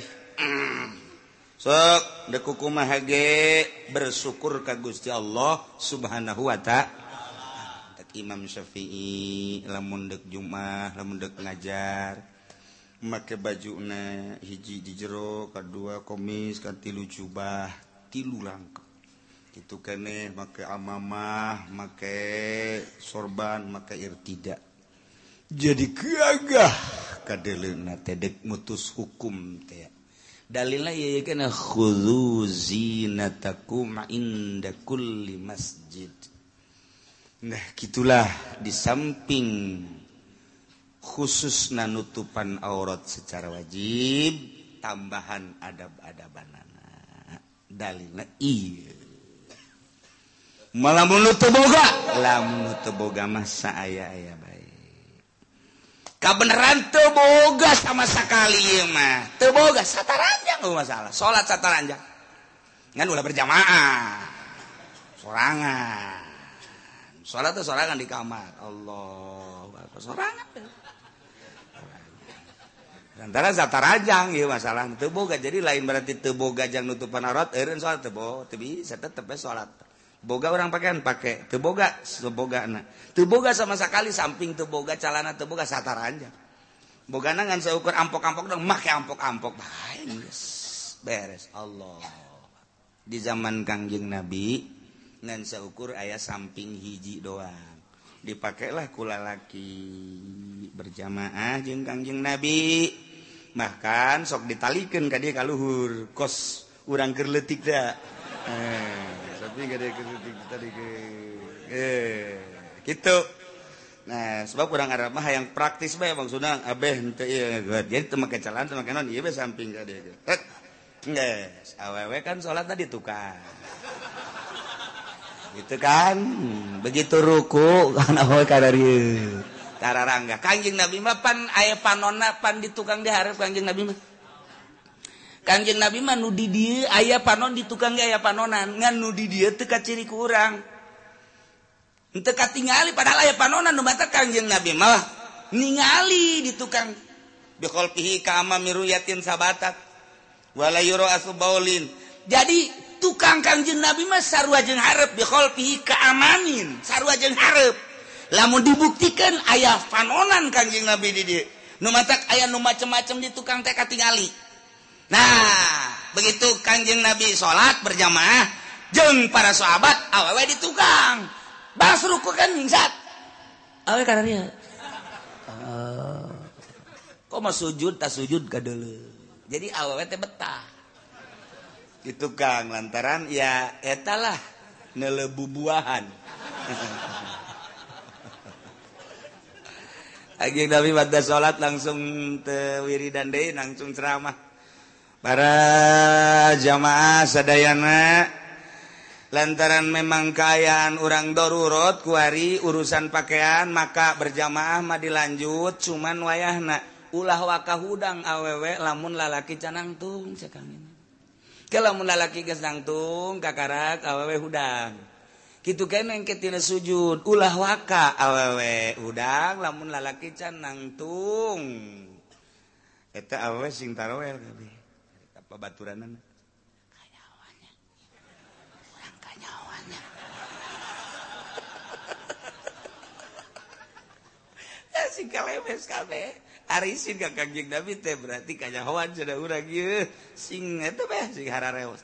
Sok deku kumaha ge bersyukur ka Gusti Allah Subhanahu wa ta'ala. Imam Syafi'i lamun deuk Jumat, lamun deuk ngajar, make baju na hiji di jero kedua komis kan tilu jubah tilu langkap itu kene make amamah make sorban make irtida jadi keagah teh tedek mutus hukum teh dalilna ieu kana khudzu zinatakum inda kulli masjid. Nah gitulah di samping khusus nanutupan aurat secara wajib tambahan adab-adabanana dalilna iya. Malah menutup boga? Lamun boga masa ayah ayah baik kabeneran teboga sama sekali ya mah teboga sataranjang nggak masalah. Sholat sataranjang kan ulah berjamaah. Sorangan. Salat itu sorangan di kamar. Allah. Sorangan. antara zata rajang ya masalah teboga jadi lain berarti teboga jang nutupan aurat eureun salat tebo teu bisa tetep salat boga orang pakaian pakai teboga tebogana teboga sama sekali samping teboga calana teboga zata rajang. Bogana ngan seukur ampok-ampok dong make ampok-ampok. Bae beres Allah. Di zaman Kangjeng Nabi ngan seukur aya samping hiji doang. Dipakailah kulalaki berjamaah jeng Kangjeng Nabi. makan sok ditalikan ka dia kaluhur kos urang keur leutik da. Eh. Tapi gede tadi ke eh gitu. Nah sebab kurang Arab mah yang praktis bae Bang Sunang abeh henteu ieu jadi teu make calan teu make naon ieu bae samping ka dia Nges, awewe kan sholat tadi tukang. Gitu kan? Hmm, begitu ruku kan awewe kadarieu tararangga. Kanjing Nabi mah pan aya panonna pan di tukang diharep Kanjing Nabi mah. Kanjing Nabi mah nu di dieu aya panon di tukang ge aya panonan ngan nu di dieu teu ciri kurang. Henteu katingali padahal aya panonan nu mata Kanjing Nabi mah. Ningali di tukang. Biqalfihi kama miruyatin sabatat. Wala yuru asbaulin jadi tukang kanjeng Nabi mah sarua jeung hareup. Biqalbihi ka amanin sarua jeung hareup. lamun dibuktikan ayah panonan kanjing nabi di numatak ayah nu macem-macem di tukang teh katingali. Nah begitu kanjeng nabi sholat berjamaah jeng para sahabat awewe di tukang. Basru ku kan zat awewe kanannya uh, oh. kok mau sujud tak sujud gak dulu jadi awewe teh betah. Di tukang lantaran ya etalah nelebu buahan. Nabi pada salat langsung tewiri dande langsung ceramah. Para jamaah Sadayana lantaran memang kayaan orang Dorurot kuari urusan pakaian maka berjamaah mah dilanjut cuman wayahna. Ulah waka hudang awewe lamun lalaki canangtung cekang lamun lalaki gesangtung kakarak awewe hudang. gitu geneng ke tina sujud. Ulah waka. Awewe. Udang lamun lalaki can nangtung. Eta awewe sing tarawel kabeh apa baturanan kanyawanya urang kanyawanya ya sing kalemes kabeh. Arisin ka kangjeng Nabi teh berarti kanyawan cenah urang ieu. Sing eta beh sing harareos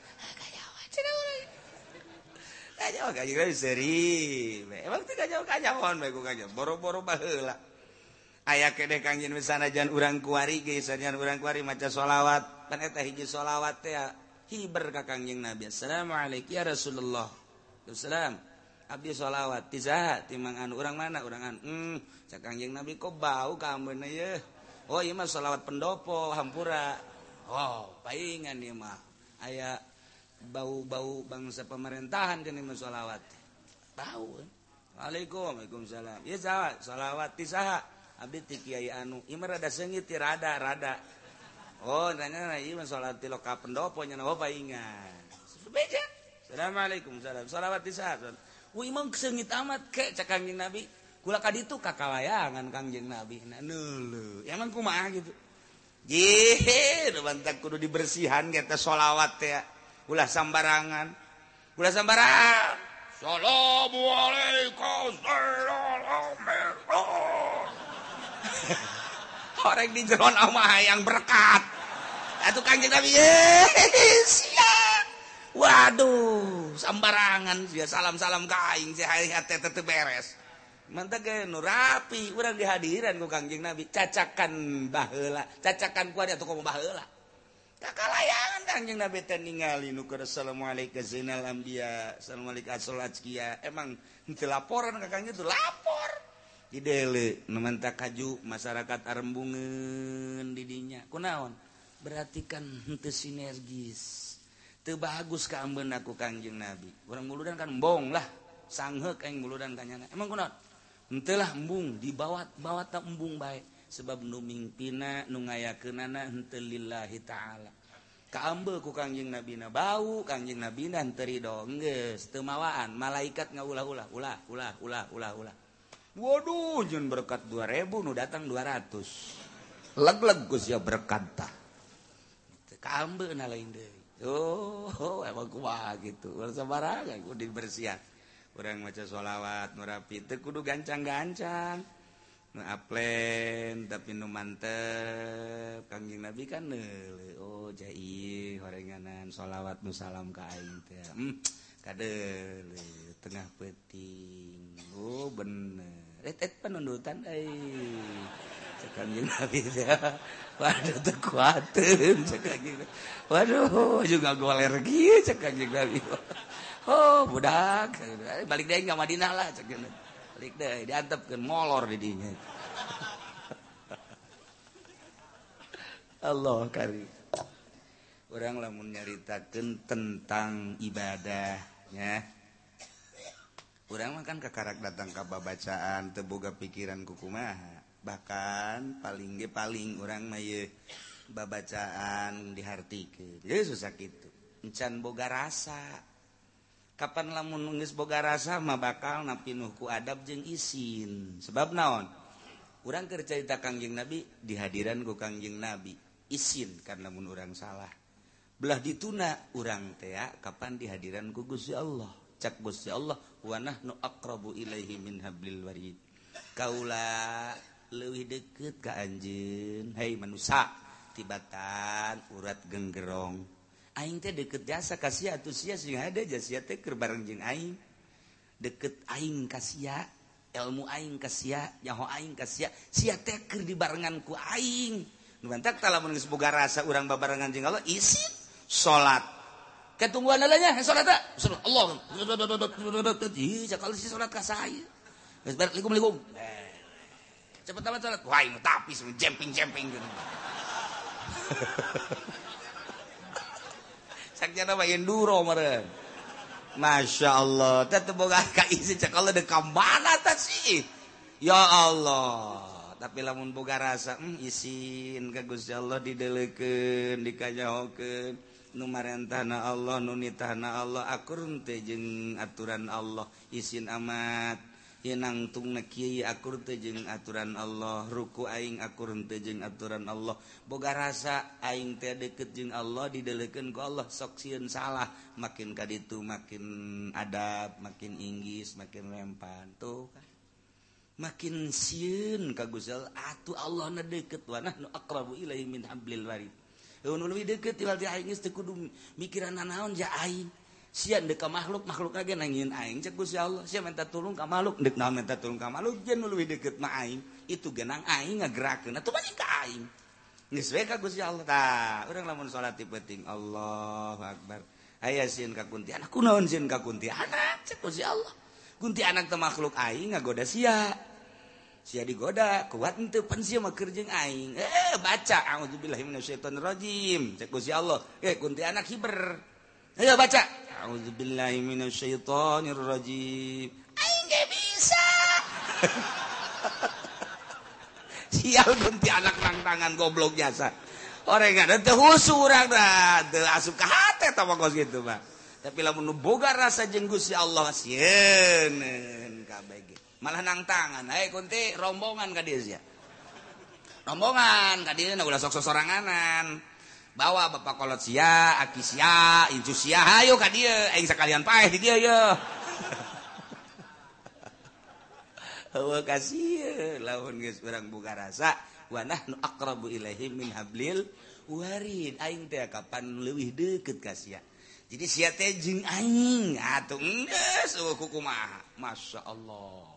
boro-boro aya kekanjin sanajan urang kuari sajan urang kuari maca sholawat paneta hiji sholawat ya hiber kakangjing Nabi. Assalamualaikum ya Rasulullah. Assalam abdi sholawat tiza timangan urang mana urangan hmm cakangjing Nabi kok bau kamu na oh iya mah sholawat pendopo hampura. Oh paingan iya mah. Ayah bau-bau bangsa pemerintahan ke musholawat tahu eh? Waalaikumsalam. Ya sawat sholawat saha? Abdi ti Kiai anu. Imah rada sengit ti rada rada. Oh nanya na imah sholat ti loka pendopo nyana oh paingan beja Assalamualaikum salam sholawat ti saha? Wah imam sengit amat ke cakang nabi. Kula kaditu kakalayangan kangjeng nabi. Nah neuleuh emang kumaha gitu? Jih, bantak kudu dibersihan kita sholawat ya. gula sambarangan gula sambarangan Assalamualaikum Orang di jeron ama yang berkat. Atuh kanjeng Nabi Waduh sembarangan. Dia salam-salam ka aing si hari hati tetep beres. Mantap ge nu rapi. Urang dihadiran ku kanjeng Nabi. Cacakan baheula. Cacakan ku ada tuh komo baheula. kakalayangan kanjeng Nabi teh ningali nu keur assalamualaikum zinal anbiya assalamualaikum asolatskia emang henteu laporan ka kanjeng tuh lapor! Di dele nementa kaju masyarakat arembungeun di dinya. Kunaon? Berarti kan henteu sinergis. Teu bagus ka ambeun aku kanjeng Nabi. Urang muludan kan embong lah. Sangheuk aing muludan kanyana emang kunaon? Henteu lah embung dibawa bawa tak embung baik sebab numingpina nungayakenana hentelillahi ta'ala. Kaambe ku kangjing nabina. Bau kangjing nabina teri dongges temawaan teu mawaan. Malaikat ngaulah-ulah. Ulah ulah ulah ulah ulah. Waduh jeung berkat 2000 nu datang 200 leg-leg Gus ya berkat tah. Na lain deui. Oh, oh emang kumaha gitu. Sabarangan ku dibersihan. Urang maca sholawat merapi teu kudu gancang-gancang. ngaaplen tapi nu mantep. Kangjeng nabi kan neule oh jai horenganan sholawat nu salam ka aing teh. Hmm, kadeule tengah peting oh bener. Eh, Retet penundutan euy cek kangjeng nabi teh. Waduh teu kuateun cek kangjeng waduh juga goler kieu cek kangjeng nabi. Oh budak. Eh, balik deui ka Madinah lah cek kanjeng balik deh diantepkan molor didinya. Allah kari orang lamun nyaritakan tentang ibadahnya. Orang makan kekarak datang ke babacaan teboga pikiran kukumaha bahkan paling ge paling orang maye babacaan dihartikeun. Jadi susah kitu. Encan boga rasa. Kapan lamun nungis boga rasa mah bakal napinuhku adab jeung isin. Sebab naon? Urang keur carita Kangjeng Nabi di hadiran ku Kangjeng Nabi. Isin karena mun urang salah. Belah dituna urang tea kapan di hadiran ku Gusti Allah. Cak Gusti Allah wa nahnu aqrabu ilaihi min hablil warid. Kaula leuwih deukeut ka anjeun. hei manusia tibatan urat genggerong. aing teh deket jasa kasih atau sia sing ada jasa teh keur bareng jeung aing. Deket aing kasia ilmu aing kasia nyaho aing kasia sia teh keur dibarengan ku aing. Nu bantak tah lamun geus boga rasa urang babarengan jeung Allah isi salat ketungguan lalanya salat tak Allah. Ih cakal si salat ka saya geus assalamualaikum eh. cepet amat salat wah ini tapis jemping-jemping gitu enduro. Masya Allah boga sih. Ya Allah. Tapi lamun boga rasa hmm, isin kagus Gusti Allah dideleken dikanyahokeun nu tanah Allah nu nitahna Allah. Akur teh jeung aturan Allah isin amat. nangtung Kyai akur tejeng aturan Allah ruku aing akur tejeng aturan Allah. Boga rasa aing teh deketjeng Allah didelekan ke Allah. Soksiun salah makin ka itu makin adab makin inggis makin lempan. Tuh kan? Makin siun kagusel atuh Allah na deket. Wanah nu akrabu ilaihi min hablil warid. Nu leuwih deukeut ti aing teu kudu mikiran naon ja aing. sian deka makhluk makhluk lagi nangin aing. Cek Gusti Allah sia minta tulung ka makhluk dek na minta tulung ka makhluk. Jen nu leuwih deukeut aing itu genang aing ngagerakeun atuh banyak ka aing. Geus we ka Gusti Allah. Tah urang lamun salat di penting Allahu akbar. Aya sieun ka kunti anak kunaon sieun ka kunti anak cek Gusti Allah. Kunti anak teh makhluk aing ngagoda sia. Sia digoda kuat ente pan sia mah keur jeung aing. Eh baca. Auzubillahi minasyaitonir rajim cek Gusti Allah. Eh kunti anak hiber. Ayo baca. Auzubillahiminasyaitonirrajim. Aing gak bisa. Sial ganti anak nang tangan goblok jasa. Orang nggak ada teh urang dah, teh asup ka hate tawa kos gitu mah. Tapi lamun boga rasa jenggus ya Allah sieun kabeh. Malah nang tangan, eh kunti rombongan ka dieu sia. Rombongan ka dieu ulah sok-sok soranganan. bawa Bapak kolot sia aki sia incu sia. Hayo ka dia. Aing sakalian paeh di dia yo. Hawa kasih lawan geus urang buka rasa wa nahnu aqrabu ilaihi min hablil warid. Aing teh kapan leuwih deukeut ka sia. Jadi sia teh jeung aing. Atuh geus kumaha masyaallah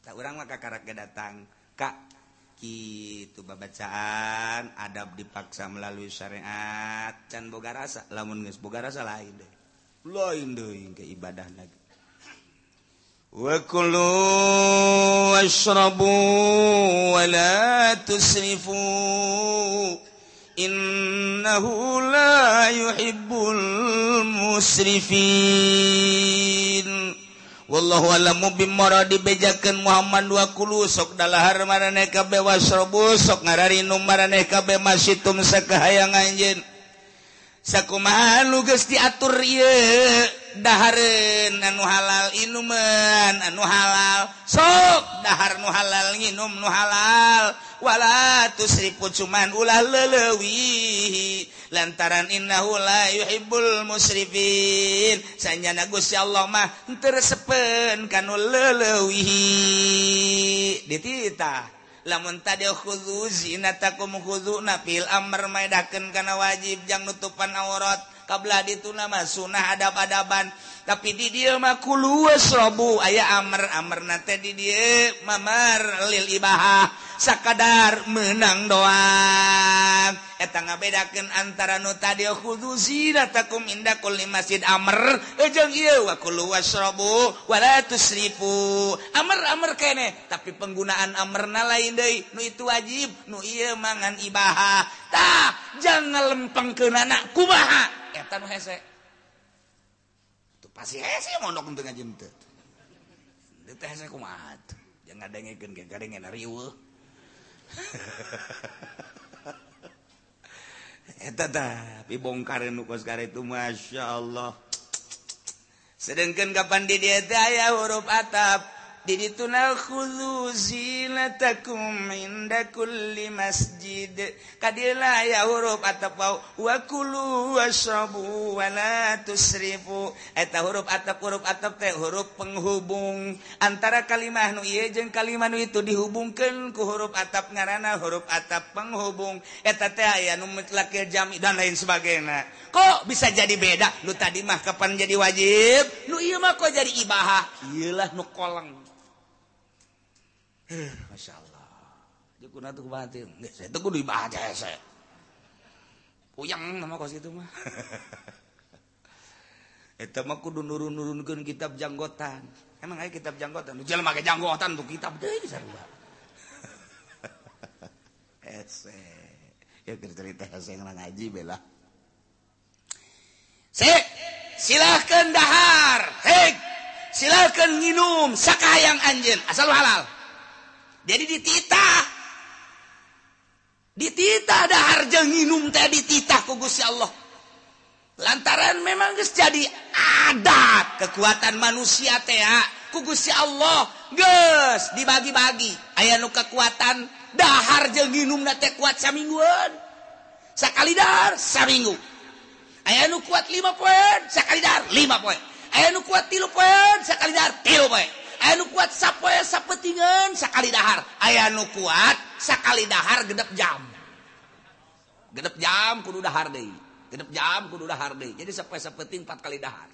tah urang mah kakarak datang. Kak gitu babacaan adab dipaksa melalui syariat. Can boga rasa lamun geus boga rasa lain deh. Lain deh ke ibadah lagi. Wa kulu washrabu wa la tusrifu. Innahu la yuhibbul musrifin. wallahlam maradi bejakeun Muhammad 20 sok dalahar mareka bewasrobu sok ngarari ka be sakahayang anjeun. Sakumaha nu geus diatur ieu dahareun anu halal inuman anu halal. Sok dahar nu halal nginum nu halalwala tusripu cuman ulah lelewi lantaran innahu la yuhibbul musrifin. Sanyana Gusti Allah mah henteu resepeun kanu leleuwihi. Dititah. Lamun tadi khudhu zinatakum khudhu na fil amr maedakeun kana wajib jang nutupan aurat. kabla itu nama sunnah adab-adaban. Tapi di dia maku luas robu aya amr amr nate di dia mamar lil ibahah. Sakadar menang doang. Eta ngabedakeun antara nu tadi khudzu zinatakum inda kulli masjid amr. Eh, jeung ieu wa kulu wasrabu wala tusrifu. Amr amr kene. Tapi penggunaan amrna lain deui. Nu itu wajib. Nu ieu mangan ibahah. Tah jangan lempengkeun anak kumaha. nu hese tuh pasti hese mondok teu ngajim teu dieu teh hese kumaha tuh? Jangan dengekeun ge gadengan riweuh eta tah pibongkareun nu kos itu masyaallah sedengkeun kapan di dia teh aya huruf atap. diunazuzinakuli masjid. Kadila ya huruf atau wakulu wasobuwalatusribu eta eh, huruf atap huruf atap teh huruf penghubung. Antara kalimah nu iya jeung kalimah nu itu dihubungkan ku huruf atap ngarana huruf atap penghubung. Eh, eta teh aya nu mutlak jami dan lain sebagainya. Kok bisa jadi beda? Lu tadi mah kapan jadi wajib? Nu iya mah kok jadi ibahah? Iyalah nu koleng. Eh, Masya Allah Jukuna tuh batin Saya tuh kudu dibaca saya. Puyang nama kos itu mah. Itu mah kudu nurun-nurunkan kitab janggotan. Emang aja kitab janggotan? Jalan pakai janggotan tuh kitab deh sarua. Hese. Ya cerita hese yang ngaji bela Sik Silahkan dahar. Hik Silahkan minum Sakayang anjin Asal halal. jadi dititah. Dititah dahar jeung nginum teh dititah ku Gusti Allah. Lantaran memang geus jadi adat kekuatan manusia teh ku Gusti Allah. Geus dibagi-bagi. Aya nu kekuatan dahar jeung nginumna teh kuat samingguan. Sakali dahar saminggu. Aya nu kuat 5 poin sakali dahar 5 poin. Aya nu kuat 3 poin sakali dahar 3 poin. anu kuat sapoe sapetingan sakali dahar. Aya nu kuat sakali dahar gedep jam. Gedep jam kudu dahar deui. Gedep jam kudu dahar deui. Jadi sapoe sapeting empat kali dahar.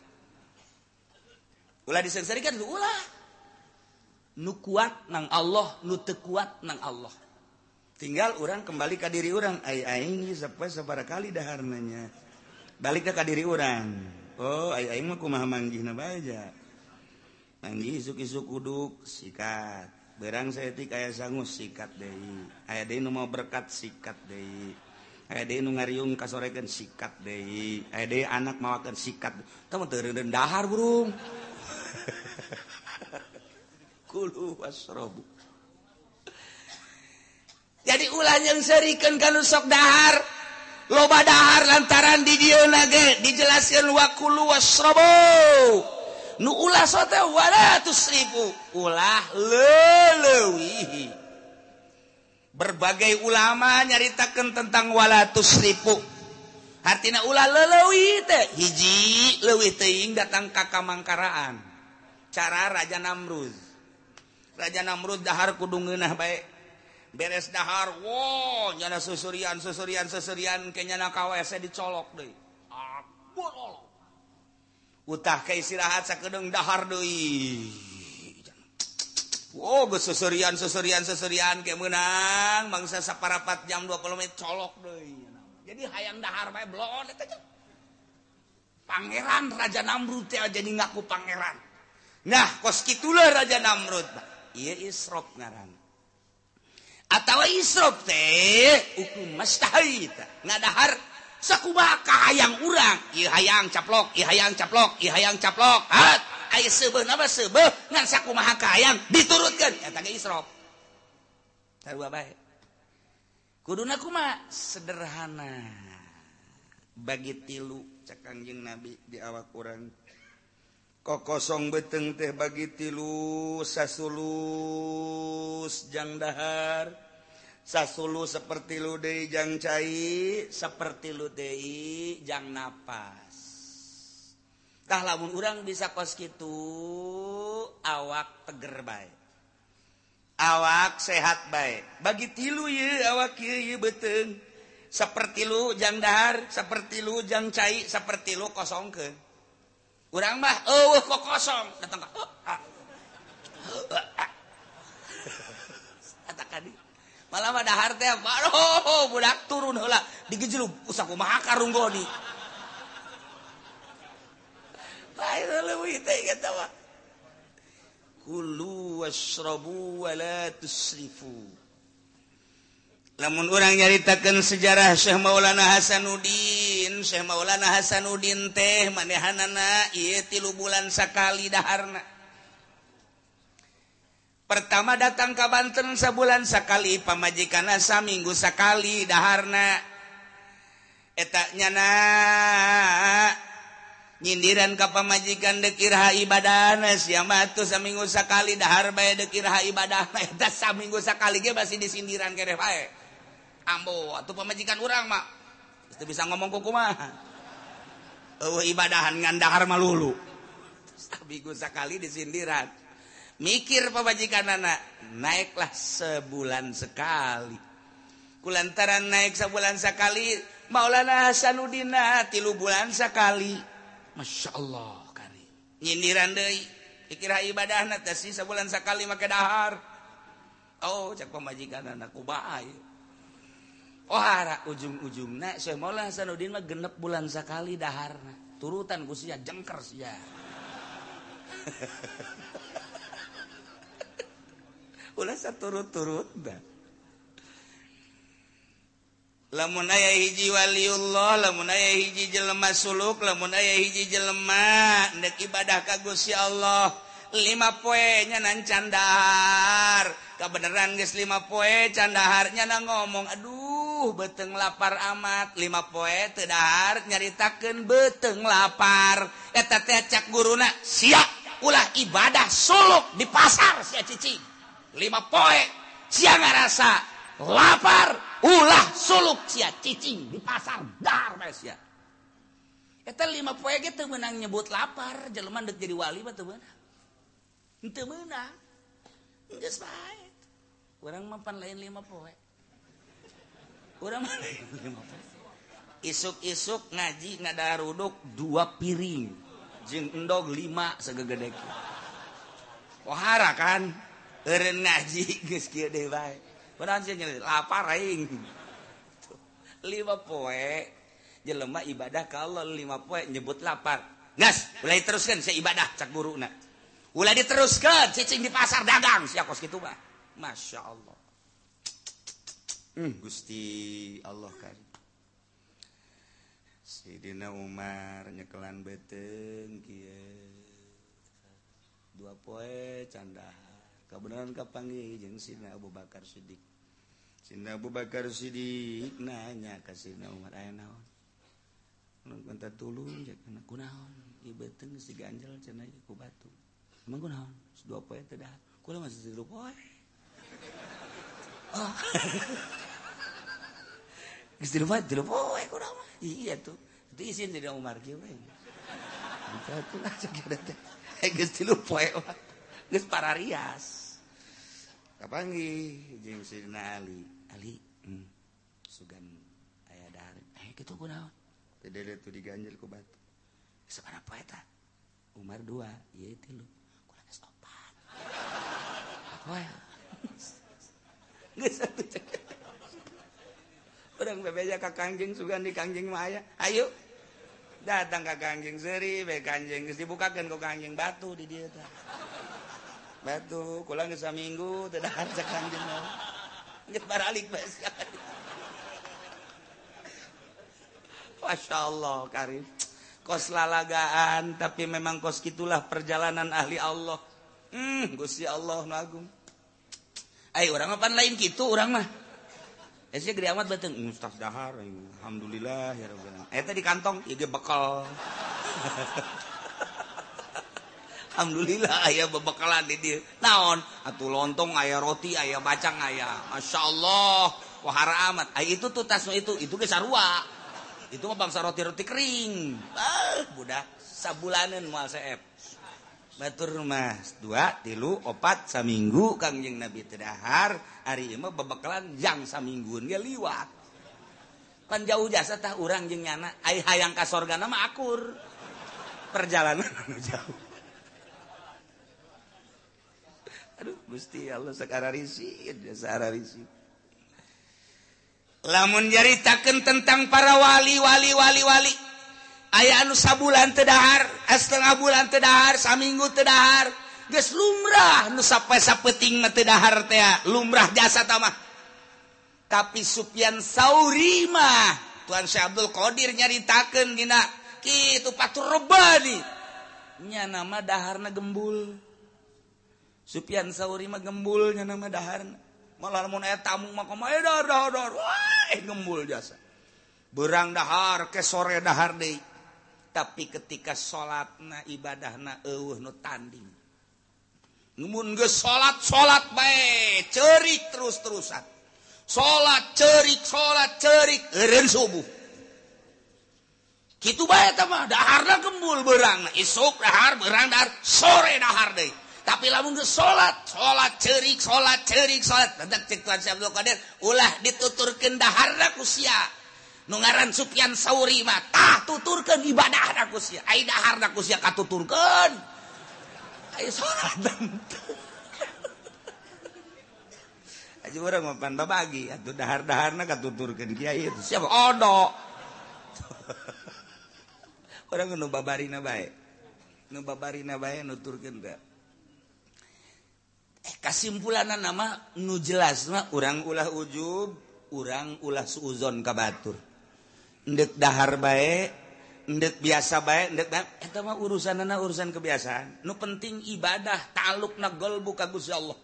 Ulah disengsarikeun ulah. Nu kuat nang Allah nu teu kuat nang Allah. Tinggal orang kembali ke diri orang ai aing sapoe sabaraha kali dahar nanya. Balik ke diri orang oh ai aing mah kumaha manggihna bae Anggi isuk-isuk kuduk sikat berang sayatik aya sanggu sikat deui. aya nu mau berkat sikat deui. aya nu ngariung kasorekan sikat deui. aya anak mawakan sikat kamu terendahar burung Kulu wasrobu jadi ulah yang serikan kalau sok dahar loba dahar lantaran di dia nage dijelaskan wakulu wasrobu nu ulah sote 200 ribu ulah lelewihi berbagai ulama nyaritakan tentang walatus ribu artinya ulah lelewi teh. Hiji leuwih teing datang ka kamangkaraan. Cara Raja Namrud. Raja Namrud dahar kudu ngeunah baik beres dahar wow nyana susurian susurian susurian kenyana kawese dicolok deui ah utah ke istirahat sakedeng dahar deui Wow, seserian, seserian, seserian kayak menang. Mangsa saparapat jam 20 menit colok deh. Jadi hayang dahar bae blon eta Pangeran Raja Namrud teh jadi ngaku pangeran. Nah, kos kitulah Raja Namrud. Iya Isrop ngaran. Atawa Isrop teh hukum mustahil. Ngadahar sakubaka kahayang urang. Ieu hayang caplok ieu hayang caplok ieu hayang caplok. Hat! Aya seubeuh napa seubeuh? Ngan sakumaha kahayang diturutkeun. Eta ge isrop sarua bae. Kuduna kumaha? Sederhana. Bagi tilu cak kanjeng nabi di awak urang. Kok kosong beteng teh bagi tilu sasulus jang dahar. sasulu seperti ludejang cai seperti napas. Tah lamun urang bisa kos gitu awak teger baik awak sehat baik bagi tilu ye awak ye, ye beteng seperti lu jang dahar seperti lu jang cai seperti lu kosong ke. Kurang mah oh, oh kok kosong? Datang ka oh, ah. oh, ah. malam ada harta baru budak turun heula. Digejlub usah kumaha karunggoni lain leuwih teh eta mah. Kulu washrabu wa la tusrifu. Lamun orang nyaritakan sejarah Syekh Maulana Hasanuddin Syekh Maulana Hasanuddin teh manehanana ieu tilu bulan sakali daharna. pertama datang ke Banten sebulan sekali pamajikan asa minggu sekali daharna. Etaknya na nyindiran ke pamajikan dekirha ibadah siapa tuh seminggu sekali dahar bae dekirha ibadah eta seminggu sekali ge masih disindiran kereh bae. Ambo atau pemajikan orang mak. Itu bisa ngomong kuku mah. Uh, ibadahan ngan dahar malulu seminggu sekali disindiran. mikir pebajikan anak naiklah sebulan sekali. Kulantaran naik sebulan sekali Maulana Hasanuddina tilu bulan sekali. Masya Allah kali nyindiran deui dikira ibadah teh sebulan sekali make dahar. Oh cak pemajikan anakku baik oh ujung-ujung nak saya Maulana Hasanuddin mah genep bulan sekali dahar turutan kusia jengker sia. ulah saturut-turut dah. lamun aya hiji waliullah lamun aya hiji jelema suluk lamun aya hiji jelema ndek ibadah ka Gusti Allah lima poe nya nan Kabeneran kebenaran geus lima poe candaharnya nang ngomong aduh beteng lapar amat. Lima poe teu dahar nyaritakeun beteng lapar. Eta teh cak guruna siap ulah ibadah suluk di pasar sia cicing lima poe. Sia ngarasa lapar ulah suluk sia cicing di pasar. Dar sia ya. eta lima poe gitu menang nyebut lapar jelema dek jadi wali mah teu meunang. Teu meunang. Geus bae. Urang lain lima poe. Urang mah lima poe. Isuk-isuk ngaji ngadaruduk dua piring. Jeung endog lima segegedek wahara kan? Eren ngaji geus kieu deui bae lapar aing. Lima poe jelema ibadah kalau lima poe nyebut lapar. Ngas mulai teruskan saya ibadah cak guru nak ulah diteruskan cicing di pasar dagang siapa gitu bah masya Allah. Hmm, Gusti Allah kan. Sidina Umar nyekelan beteng kia dua poe canda kebenaran kapanggi jeung Sina Abu Bakar Siddiq. Sina Abu Bakar Siddiq nanya ke Sina Umar aya naon? Nun minta tulung cek kana kunaon. Si ganjal cenah ku batu. Emang kunaon? Dua poe teh dah. Kula masih tilu poe. Oh Geus tilu poe tilu poe kunaon iya tuh. Itu izin dari Umar kieu we Satu lah cek teh. Geus tilu poe geus pararias kapangi jeung Sayyidina Ali. Ali hmm. sugan aya dari eh gitu kunaon teu tuh diganjel ku batu. Seberapa eta? Umar dua ieu lu. Kurang geus opat poe geus satu cek. Urang bebeja ka Kangjeng sugan di Kangjeng maya. Aya ayo. Datang ka Kangjeng Seri be Kangjeng geus dibukakeun ku Kangjeng Batu di dieu teh. batu pulang bisa minggu tidak cekang jenal Geus baralik bae. Masya Allah Karim. Kos lalagaan tapi memang kos gitulah perjalanan ahli Allah. Hmm gusti Allah nu agung. Ayo orang apa lain gitu orang mah? Esnya gede amat bateng Mustaf Dahar Alhamdulillah ya Rabbil Alamin. Eh, Eta di kantong Iga bekal. Alhamdulillah ayah bebekalan di dia naon? Atuh lontong ayah roti ayah bacang ayah Masya Allah wahara amat. Ayah itu tuh tasno itu itu ke sarua. Itu mah bangsa roti-roti kering. Ah budak sabulanan moal seep. Batur mas dua tilu opat saminggu kangjeng Nabi terdahar hari ini bebekalan yang samingguan dia liwat. Pan jauh jasa tah orang jeng nyana. Ayah hayang kasorga nama akur. Perjalanan jauh. Aduh Gusti Allah sekarang lamun nyaritakan tentang para wali-wali wali-wali aya anu sabulan tedahar setengah bulan tedahar saminggu tedahar geus lumrah nu sampai sapeting mah tedahar teh lumrah jasa tamah tapi Sufyan saurima mah Tuan Syekh Abdul Qadir nyaritakeun gina kitu patur nya nama daharna gembul. Supian Sauri mah gembulnya nama dahar. Malah mun aya tamu mah koma eh, dahar dahar dahar. Wah, eh, gembul jasa. Berang dahar ke sore dahar deui. Tapi ketika salatna ibadahna eueuh nu tanding. Mun geus salat salat bae, cerik terus-terusan. Salat cerik, salat cerik eureun subuh. Kitu bae tah mah, daharna gembul berang, isuk dahar, berang dahar, sore dahar deui. tapi lamun geus salat salat cerik salat cerik salat hendak cek Tuhan Syekh Abdul Qadir ulah dituturkeun daharna ku sia. Nu ngaran Sufyan Sauri mah tah tuturkeun ibadahna ku sia. Ai daharna ku sia katuturkeun. Ai salat Aji orang mapan babagi atuh dahar-daharna katuturkeun kiai itu. Siapa? Odo. Orang nu babarina bae. Nu babarina bae nuturkeun da kasimpulan nama nu jelaslah orang ulah ujub orang ulah suzon kabatur ndek dahar baik ndek biasa baik ndek eta mah urusan urusan kebiasaan. Nu penting ibadah taluk na gol buka gusti Allah.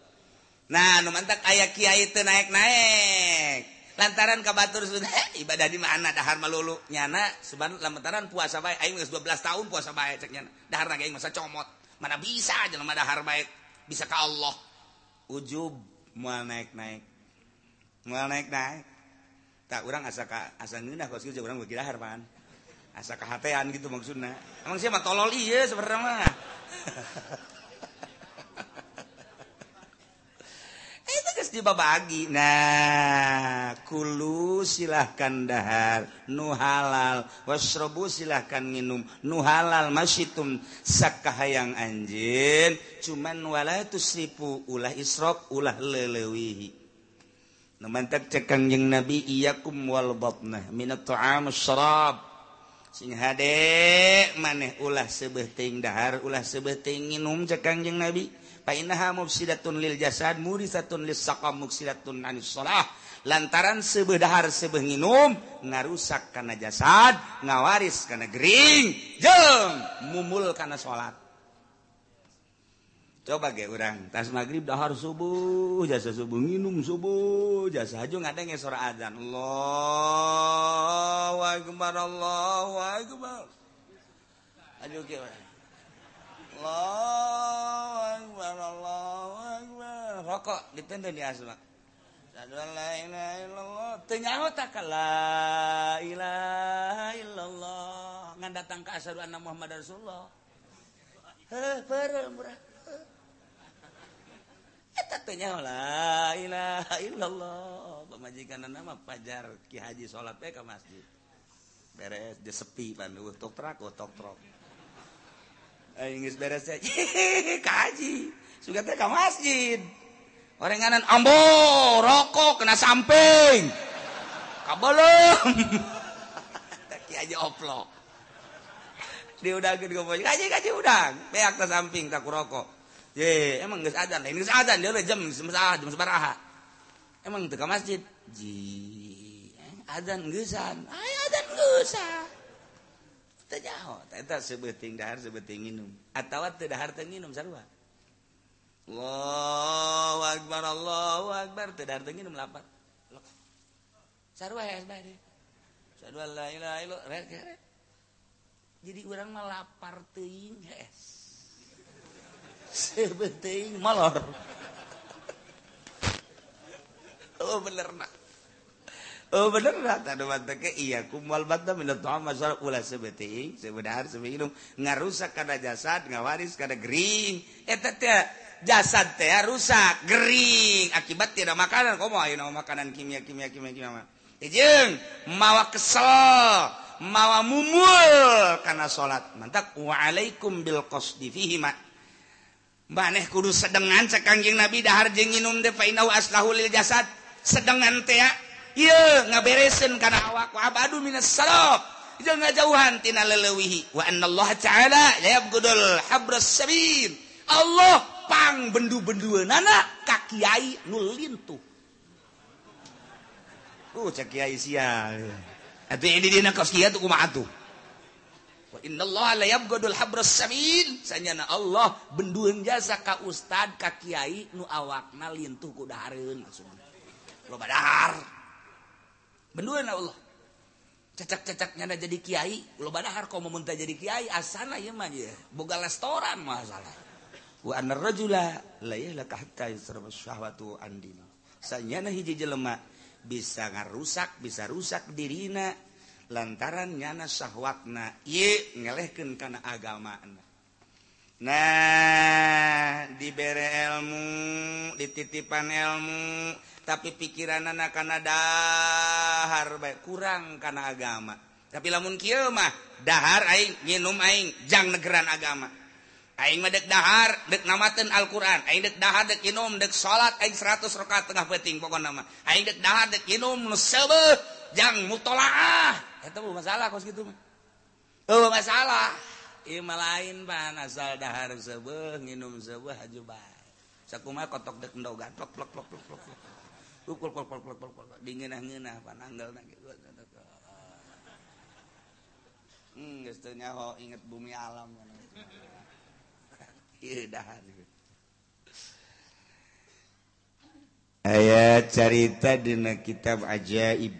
Nah nu mantak aya kiai teu naik-naik lantaran kabatur sudah eh, ibadah di mana? Dahar malulu nyana sebenarnya lantaran puasa baik aing geus 12 tahun puasa baik cek nyana. Dahar lagi aing masa comot. Mana bisa aja mah dahar baik bisa ke Allah. ujub mual naik-naik mual naik-naik tak orang asa ka asa ngeunah kos kieu urang bagilahar pan. Asa kahatean gitu maksudna. Emang siapa tolol iya sebenarnya mah? dibagi nahkulu silahkan dahar nu halal. Wasrobu silahkan minum nu halal. Masyitum sakahayang anjin. Cuman wala ribu ulah Isrok ulah lelewihi Nemantak cekang yang nabi iyakum wal batnah minat ta'am syarab sing hade maneh ulah sebeuting dahar ulah sebeuting nginum cekang jeung nabi. Painaha mufsidatun lil jasad murisatun lis saqam mufsidatun anis shalah. Lantaran sebeh dahar sebeh nginum ngarusak kana jasad, ngawaris kana gering, jeung mumul kana salat. Coba ge urang, tas magrib dahar subuh, jasa subuh minum subuh, jasa hajung ada ngesor azan. Allahu akbar, Allahu akbar. Aduh ge urang. Allah Akbar Allah Akbar. Rokok ditendun di asma. Asyhadu an la ilaha illallah. Teu nyaho la ilaha illallah. Ngan datang ke asyhadu anna Muhammad Rasulullah. Heh pereu murah eta teu nyaho la ilaha illallah. Pamajikanna nama pajar Ki Haji salat ka masjid. Beres dia sepi pan tok trak tok trok Eh, Inggris beres Kaji suka ke masjid. Oranganan ambor rokok kena samping. Kabelum. Taki aja oplok diudangin ke bos kaji kaji udang. Beak ke samping tak rokok. Ye emang geus adzan ini geus adzan dia jam semisah jam sabaraha emang teu ka masjid. Ji eh, adzan geusan. Aya adzan geusan. sebetinghar oh, sebeting minum teu dahar teu minum sarua? Allahu akbar Allahu akbar. Teu dahar teu minum lapar sarua ya bae sarua la ilaha illallah. Jadi orang mah lapar teuing hees sebeting malor oh bener nak. Oh bener rata mata ke iya kumal bata minat tuh masalah ulah sebeting sebenar sebinum ngarusak kada jasad ngawaris kada gering. Eta teh jasad teh rusak gering. Akibat tidak makanan komo ayo makanan kimia kimia kimia kimia ijeng eh, mawa kesel mawa mumul karena salat mantap waalaikum bil qasdi fihi ma maneh kudu sedengan sakangjing nabi dahar jeung nginum teh fainau aslahu lil jasad. Sedengan teh ngaberesin karena wa abadu minas minasrof jangan ngajauhan tina lelewihi wa annallaha taala layab gudul habras sabin Allah pang bendu-bendu nana kakiai nulin tuh uh cak kiai sia atuh ini dina kos kiai tuh kumaha tuh wa innallaha la yabghadul habras samin sanyana Allah benduun jasa ka ustad ka kiai nu awakna lintuh ku dahareun maksudna badahar. Benduan Allah. Cacak-cacaknya jadi kiai. Lo badahar kau memuntah jadi kiai. Asana ya mah ya. Boga restoran masalah. Wa anna rajula layah lakahta yusrama syahwatu andina. Sanyana hiji jelema. Bisa ngarusak, bisa rusak dirina. Lantaran nyana syahwatna. Ye ngelehkan kana agama. Nah, diberi ilmu, dititipan ilmu, tapi pikiran anak Kanadahar baik kurang karena agama. Tapi lamun Kimah dahar aing minum aingjang negeran agama. Aing medek dahar dek namaten Alquran. Aing dek dahar dek minum dek salat aing 100 rakaat tengah peting pokok nama aing dek dahar dek minum nu jang mutolaah. Eta mah masalah kos kitu mah. Oh masalah. Ieu mah lain pan asal dahar seubeuh minum seubeuh haju bae. Sakumaha kotok dek endogan plok plok plok plok plok, plok. ukul kul kul kul kul dingenah ngenah pananggal nak gitu hmm gestunya ho inget bumi alam. Iya dahan ayat cerita dina kitab ajaib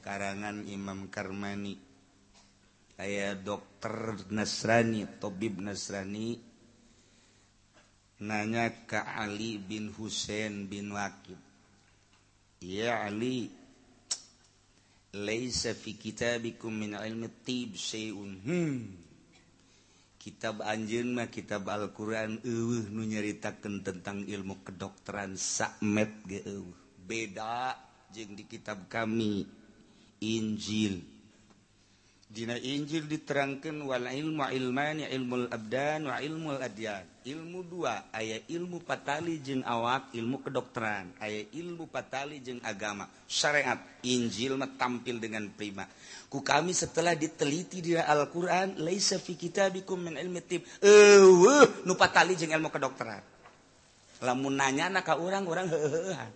karangan Imam Karmani. Ayat dokter Nasrani tabib Nasrani. Nanya ke Ali bin Husain bin Wakib Ya Ali Laisa fi kitabikum min ilmi tib syai'un hmm. Kitab anjeun mah kitab Al-Qur'an eueuh nu nyaritakeun tentang ilmu kedokteran. Sakmet ge eueuh. Beda jeung di kitab kami. Injil. Dina Injil diterangkan wala ilmu ilmani ilmu abdan wa ilmu adyan. Ilmu dua aya ilmu patali jeung awak ilmu kedokteran aya ilmu patali jeung agama syariat Injil mah tampil dengan prima. Ku kami setelah diteliti di Al-Qur'an laisa fi kitabikum min ilmi tib. Nu patali jeung ilmu kedokteran. Lamun nanya nak ka urang urang heuleuhan.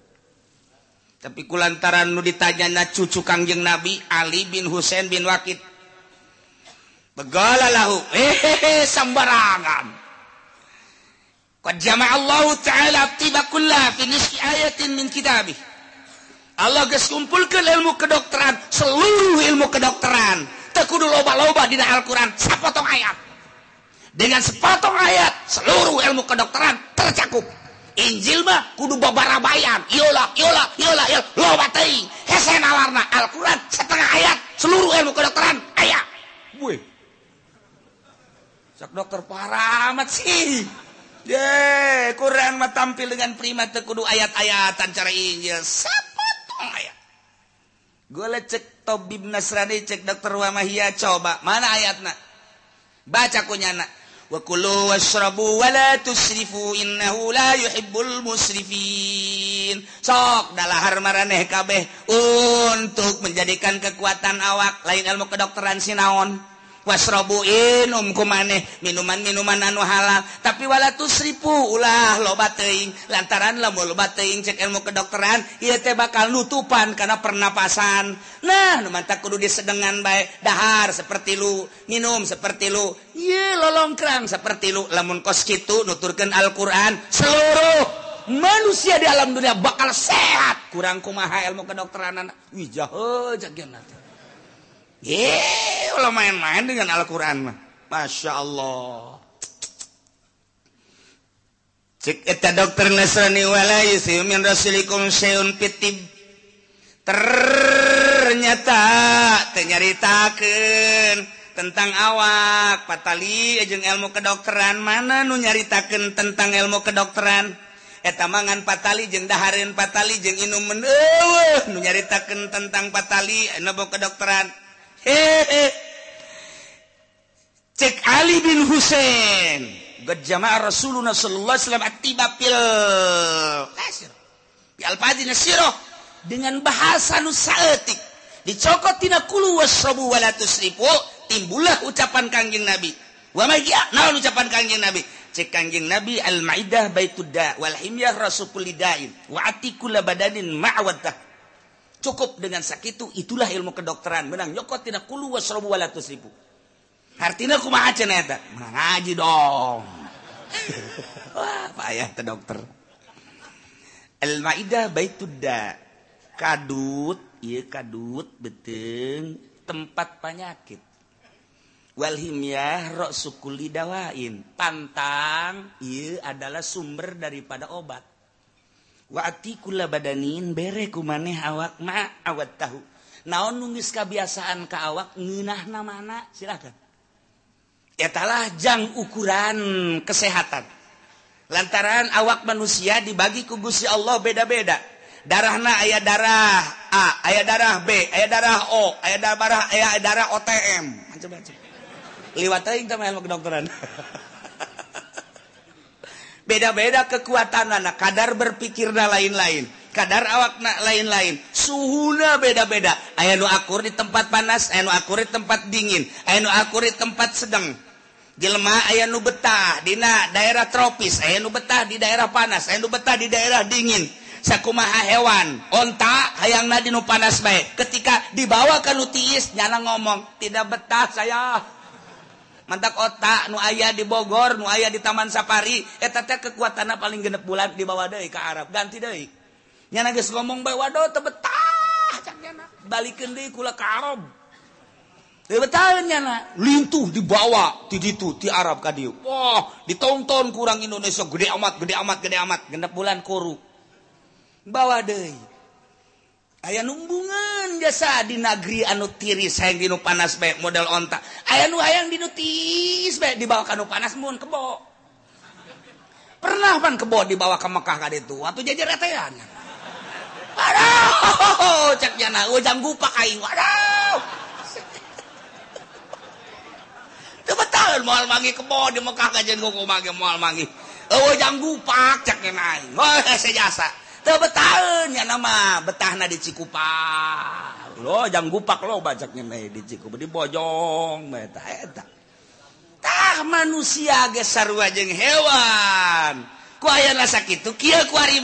Tapi kulantaran nu ditanya cucu Kangjeng Nabi Ali bin Husain bin Wakid begala lahu. Hehehe sambarangan Allah ta'ala tibakullah ayatin min kitabih. Allah kumpulkan ilmu kedokteran seluruh ilmu kedokteran. Tekudu loba-loba di Al-Quran sepotong ayat. Dengan sepotong ayat seluruh ilmu kedokteran tercakup. Injil mah kudu babarabayan yola yola yola yola loba teuing. Hese nawarna Al-Quran setengah ayat seluruh ilmu kedokteran ayat. Wih. sok dokter parah amat sih. Ye Quran mah tampil dengan prima teu kudu ayat-ayatan cara Injil sapotong aya golek cek tabib Nasrani cek dokter Wamahia coba. Mana ayatna? Baca kunyana wa kulu washrabu wa la tusrifu innahu la yuhibbul musrifin. Sok dalahar maraneh kabeh. Untuk menjadikan kekuatan awak. Lain ilmu kedokteran sinaon. wasrobuin umku maneh minuman-minuman anu halal. Tapi wala ribu ulah loba teuing. Lantaran lemu loba teuing cek ilmu kedokteran ia teh bakal nutupan karena pernapasan. Nah nu mantap kudu disedengan baik dahar seperti lu minum seperti lu. Ye lolongkrang seperti lu. Lamun kos kitu nuturkan Al-Quran seluruh manusia di alam dunia bakal sehat. Kurang kumaha ilmu kedokteran anak. Wijah oh, Eh, Yeay, main-main dengan Alquran mah. Masya Allah. Cik eta dokter Nasrani wala yusim min rasulikum syai'un fitib. Ternyata tenyaritakeun tentang awak patali eh, jeung ilmu kedokteran mana nu nyaritakeun tentang ilmu kedokteran eta mangan patali jeung dahareun patali jeung inum meneuh nu nyaritakeun tentang patali eh, anu kedokteran Eh, eh, eh. cek Ali bin Husein berjamaah Rasulullah Sallallahu Alaihi Wasallam tiba pil Alfadi Nasiroh dengan bahasa nusaetik dicokot tina kulu wasrobu walatus ribu timbullah ucapan kangjeng Nabi. Wa magia naon ucapan kangjeng Nabi? Cek kangjeng Nabi al-maidah baitudda wal himyah rasul wa atikula badanin ma'wadah cukup dengan sakit itu itulah ilmu kedokteran. Menang nyokot tidak kulu wasrobu walatus ribu artinya aku mah aja neta ngaji dong. Wah payah te dokter. Al maidah baitudda. Kadut iya kadut beteng tempat penyakit. Wal himyah rok sukuli dawain. Pantang iya adalah sumber daripada obat watikula badanin bereku maneh awak ma awat tahu. Naon numis kebiasaan ke awak nginah namana silakan. Etalah jang ukuran kesehatan. Lantaran awak manusia dibagi ku Gusti Allah beda-beda. Darahna ayah darah A ayah darah B ayah darah O ayah darah ayah darah OTM macam-macam. Liwat aing sama ilmu kedokteran. beda-beda kekuatan anak kadar berpikirna lain-lain kadar awakna lain-lain. Suhuna beda-beda. Aya nu akur di tempat panas aya nu akur di tempat dingin aya nu akur di tempat sedang. Jelema aya nu betah dina daerah tropis aya nu betah di daerah panas aya nu betah di daerah dingin. Sakumaha hewan onta hayangna di nu panas baik ketika dibawa ke nu tiis nyana ngomong tidak betah saya. mantak otak nu ayah di Bogor nu ayah di Taman Safari eta teh kekuatan paling genep bulan di bawah deui ka Arab. Ganti deui. Nyana geus ngomong bae waduh teu betah cak. Balikeun deui kula ka Arab. Teu betah nyana lintuh dibawa ti ditu ti Arab ka dieu. Wah ditonton kurang Indonesia. Gede amat gede amat gede amat. Genep bulan kuru bawa deui. aya numbungan jasa di negeri anu tiris sayang dinu panas baik model ontak aya nu hayang dinu tiris baik dibawa kanu panas mun kebo. Pernah pan kebo dibawa ke Mekah kali itu waktu jajar etean aduh cek jana ujang gupak aing aduh itu betul moal mangi kebo di Mekah kajian kuku mangi moal mangi. Ujang gupak cek jana aing. Oh sejasa betanya nama betahna di Cikupa. Lo jangan gupak lo bacaknya me di Cikupa di Bojong meta eta tah manusia ge sarua jeung hewan. Ku ayeuna sakitu kieu ku ari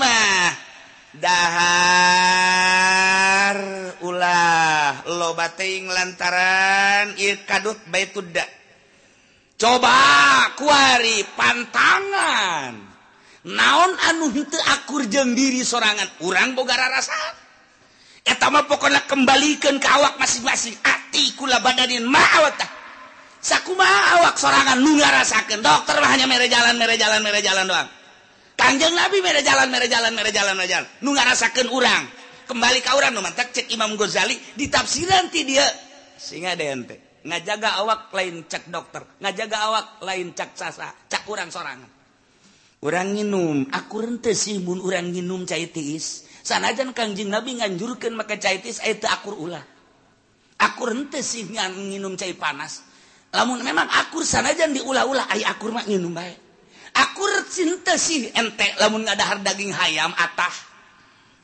dahar ulah lo bating lantaran ieu kadut baitudda. Coba kuari pantangan. naon anu hente akur jeng diri sorangan? Urang bogara rasa etama pokoknya kembalikan ke awak masing-masing. Ati kula badanin ma'awata sakumaha awak sorangan nu ngarasakan dokter mah hanya mere jalan mere jalan mere jalan doang. Kanjeng nabi mere jalan mere jalan mere jalan mere jalan. Nu ngarasakan urang. Kembali ka urang mantak cek Imam Ghazali ditafsiran ti dia. Sehingga dente ngajaga awak lain cek dokter. Ngajaga awak lain cek sasa cak urang sorangan. orang minum aku mun orang minum cair tiis. Sanajan Kangjing Nabi nganjurkan maka caitis tiis itu akur ulah. Aku rente sih minum cair panas. Lamun memang akur sanajan diulah-ulah ay akur mah minum baik akur cinta sih ente lamun nggak dahar daging hayam atah.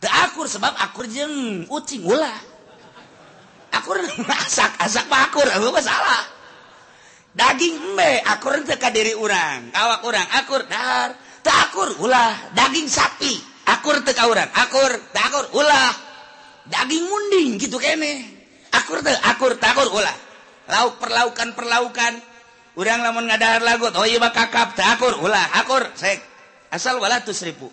Teakur sebab akur jeng ucing ulah. Akur asak asak mah akur aku masalah daging embe akur ente diri orang awak orang akur dahar. takur ulah. Daging sapi. Akur te kauran. Akur takur ulah. Daging munding gitu kene akur te akur takur ulah. Lauk perlaukan perlaukan. Urang lamun ngadahar lagut oh iya kakap takur ulah akur. Sek. Asal wala tuh seribu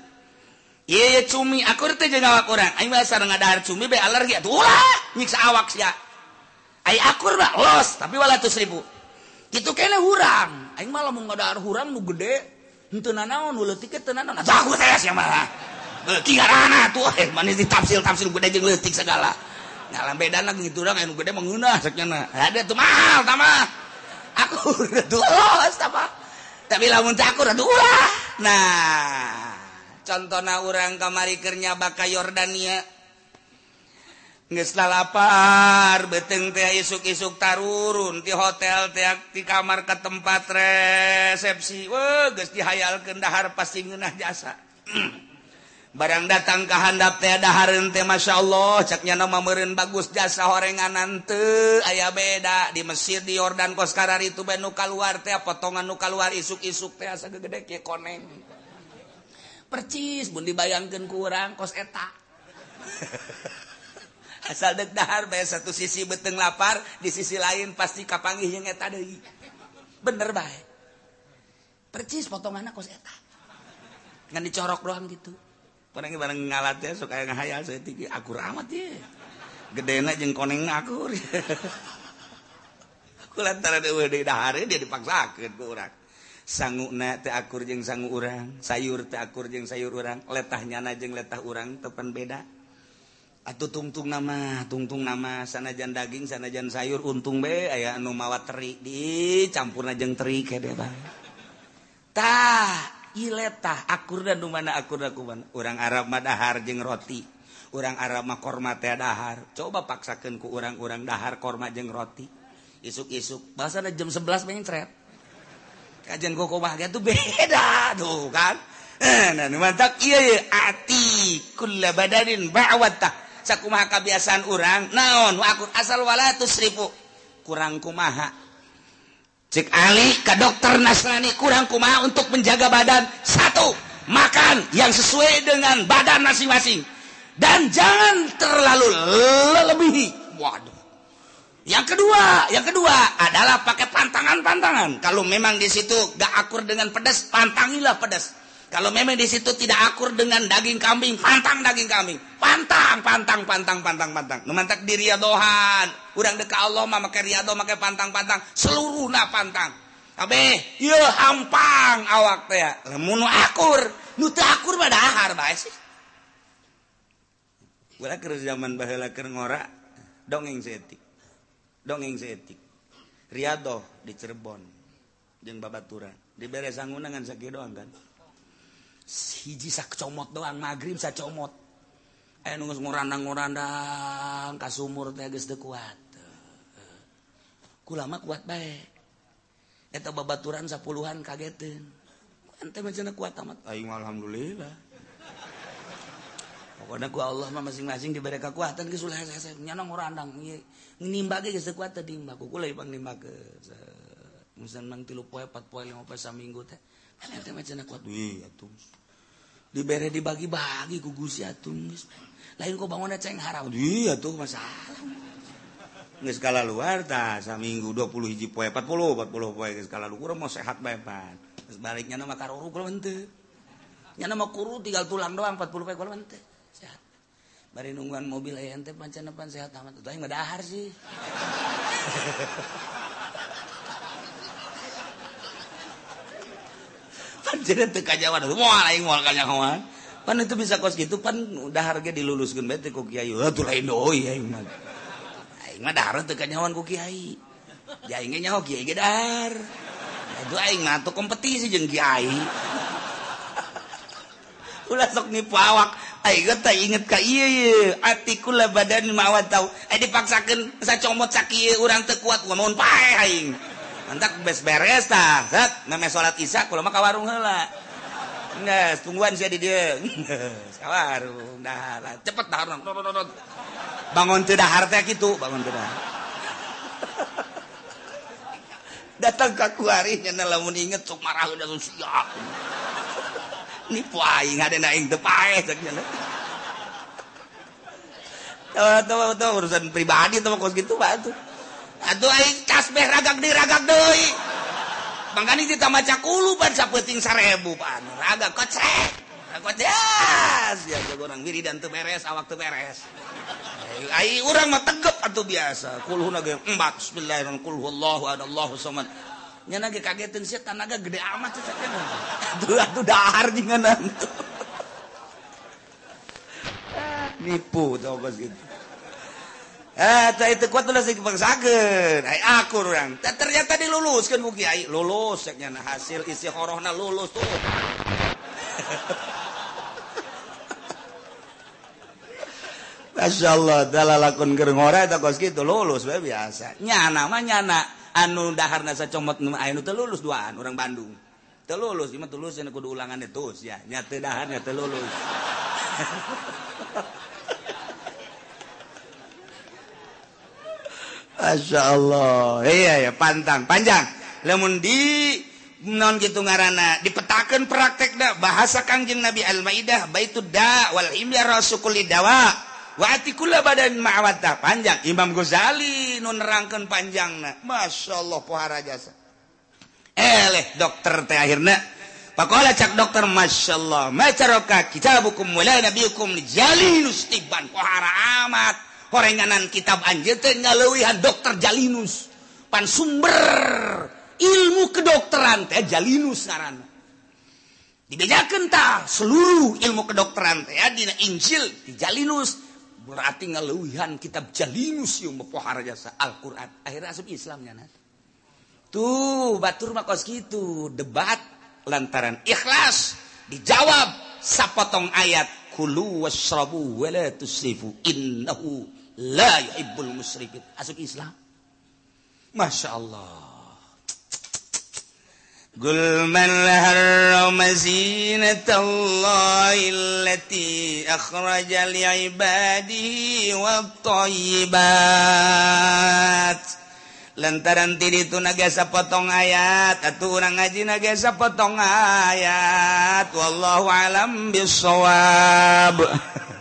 iya cumi akur te jeung awak urang. Aing asal ngadahar cumi be alergi atuh. Ulah nyiksa awak sia. Ai akur mah los tapi wala tuh seribu gitu kene hurang. Aing mah lamun ngadahar hurang nu gede. naon tiket tafsil-tafsil gedetik segala. Ngalam beda lagi gitu orang yang gede mengguna saknya ada tuh mahal tama aku tuh tulos sama tapi lamun aku aduh ulah nah contohnya orang kamari kernya baka Yordania. lapar beteng teh isuk-isuk tarurun di hotel teak di kamar ke tempat resepsi. We geus dihayal kendahar pasti ngeunah jasa. Barang datang ke handap teh dahareun teh Masya Allah caknya nama meureun bagus jasa horenganan teu aya beda di Mesir di Yordan kos karar itu bae nu kaluar teh potongan nu kaluar isuk-isuk teh asa gegede koneng. Percis mun dibayangkeun ku urang kos eta. asal degdahar bay satu sisi beteng lapar di sisi lain pasti kapanggih yang eta deui bener bae percis potongan kos eta ngan dicorok doang gitu Panengi bareng ngalat ya, suka yang ngahayal saya tinggi. Akur amat ya. Gedena jeng koneng akur. Kulantara dewa di dahari dia dipaksakan ke orang. Sanguna teh akur jeng sangu orang. Sayur teh akur jeng sayur orang. Letahnya na jeng letah orang. Tepan beda. Atuh tungtung nama tungtung nama sanajan daging sanajan sayur untung be aya anu mawa teri di campur najeng teri ke deh bang. Tah iletah akur dan mana akur aku mana. Orang Arab mah dahar jeng roti. Orang Arab mah korma teh dahar. Coba paksakan ku orang-orang dahar korma jeng roti. Isuk-isuk bahasa jam 11 pengen ceret. Kajian koko bahagia tuh beda tuh kan. Eh, nah, mantap iya iya ati kulla badanin ba'watah sakumaha kebiasaan orang naon? Aku asal walatusribu kurang kumaha. Cek Ali ke dokter Nasrani kurang kumaha untuk menjaga badan. Satu makan yang sesuai dengan badan masing-masing. Dan jangan terlalu lebih waduh. Yang kedua yang kedua adalah pakai pantangan-pantangan. Kalau memang di situ gak akur dengan pedas pantangilah pedas kalau memang di situ tidak akur dengan daging kambing, pantang daging kambing. Pantang, pantang, pantang, pantang, pantang. Numantak di riadohan. Urang deka Allah mah make riado make pantang-pantang. Seluruh na pantang. Abe, iya hampang awak teh. Lamun akur, nu akur mah dahar bae sih. Ulah keur zaman baheula keur ngora dongeng seetik. Dongeng seetik. Riado di Cirebon jeung babaturan. Di beresangun dengan sakit doang kan hiji sak comot doang magrib sa comot eh nunggu ngurandang ngurandang kasumur teh geus teu kuat. Kulama kuat bae. Eta babaturan sapuluhan kagetin ente macamna kuat amat. Aing alhamdulillah. Pokoknya ku Allah mah masing-masing diberi kekuatan geus ulah hese nyana ngurandang nimba ge geus teu kuat teh nimba ku kula ipang nimba ke musan mang 3 poe 4 poe 5 poe saminggu teh. Ente macamna kuat. Wih atuh. diberre dibagi-bagi gugus yatung lain kok bangun ceng haram. Iya tuh masalah nggak skala luar ta saminggu 20 hiji poe 40 40 poe nggak skala luar mau sehat beban terus baliknya nama karuru kalau ente. Nyana nama kuru tinggal tulang doang 40 poe kalau ente. Sehat. Bari nungguan mobil aya ente pancan depan sehat amat tuh yang nggak dahar sih. pan itu bisa kos gitu pan udah harga diluluskan bete ku kiai. Tuh lain doi aing mah. Aing mah dahar teu kanyawan ku kiai. Ya aing nyaho kiai ge dahar. Itu aing mah tuh kompetisi jeung kiai. Ulah sok nipu awak. Aing ge teh inget ka ieu ieu. Atikul badan mawat tau. Eh dipaksakeun sacomot sakieu urang teu kuat. Ngomong pae aing. Mantak bes beres tah. Set, meme salat Isya kula mah ka warung heula. Nges, tungguan sia di dieu. Ka warung dahar. Cepet dahar. Bangun teu dahar teh kitu, bangun teu dahar. Datang ka ku kuari nya lamun inget sok marah udah siap. Nipu aing ada aing teu paeh cek nya. Tawa-tawa urusan pribadi tawa kos gitu Pak tuh. Aduh aing tasbih ragak di ragak deui. Mangkani kita maca kulu pan sapeuting 1000 pan. Ragak kocrek. Kodas. Ya geus urang wiri dan teu beres, awak teu beres. Ai urang mah tegep atuh biasa. Kulhu naga embat bismillahirrahmanirrahim. Kulhu Allahu ad Allahu samad. Nya naga kagetin sia tanaga gede amat sia sakena. Atuh atuh dahar jeung Nipu tau geus gitu. Eh, ternyata diluluskan Kiai lulusnya hasil isi horohna lulus tuh. Masya Allah dalam lakon gerngora tak kos gitu lulus bae biasa. Nyana mah nyana anu daharna sacomot nu anu teu lulus duaan orang Bandung. Teu lulus cuma teu kudu ulangan itu. ya nyata teu dahar teu lulus. Masya Allah iya ya pantang panjang. Lemun di non gitu ngaranana dipetakan praktekdah bahasa Kangjeng Nabi Al-maidah baitud dawal Rasuldawa watikula badan mawata panjang. Imam Ghazali nunerangkan panjang nah Masya Allah pohara jasa. Eleh dokter teh akhirnya pakola cak dokter Masya Allah macaroka kitabukum mulai nabiukum Jalinus tiban. Pohara amat. korenganan kitab Anjten ngalewihan dokter Jalinus. Pan sumber ilmu kedokteran teh Jalinus ngaran. Dibedakentah seluruh ilmu kedokteran teh dina Injil di Jalinus. Berarti ngalewihan kitab Jalinus yang mepohar jasa Al-Quran. Akhirnya asup Islamnya nah. tuh batur makos gitu debat lantaran ikhlas dijawab sapotong ayat kulu wasrabu wala tusrifu innahu la yuhibbul musrifin asup Islam Masya Allah قل من حرم زينة الله التي أخرج لعباده والطيبات lantaran tiri itu nagasa potong ayat atau orang ngaji nagasa potong ayat wallahu alam bisawab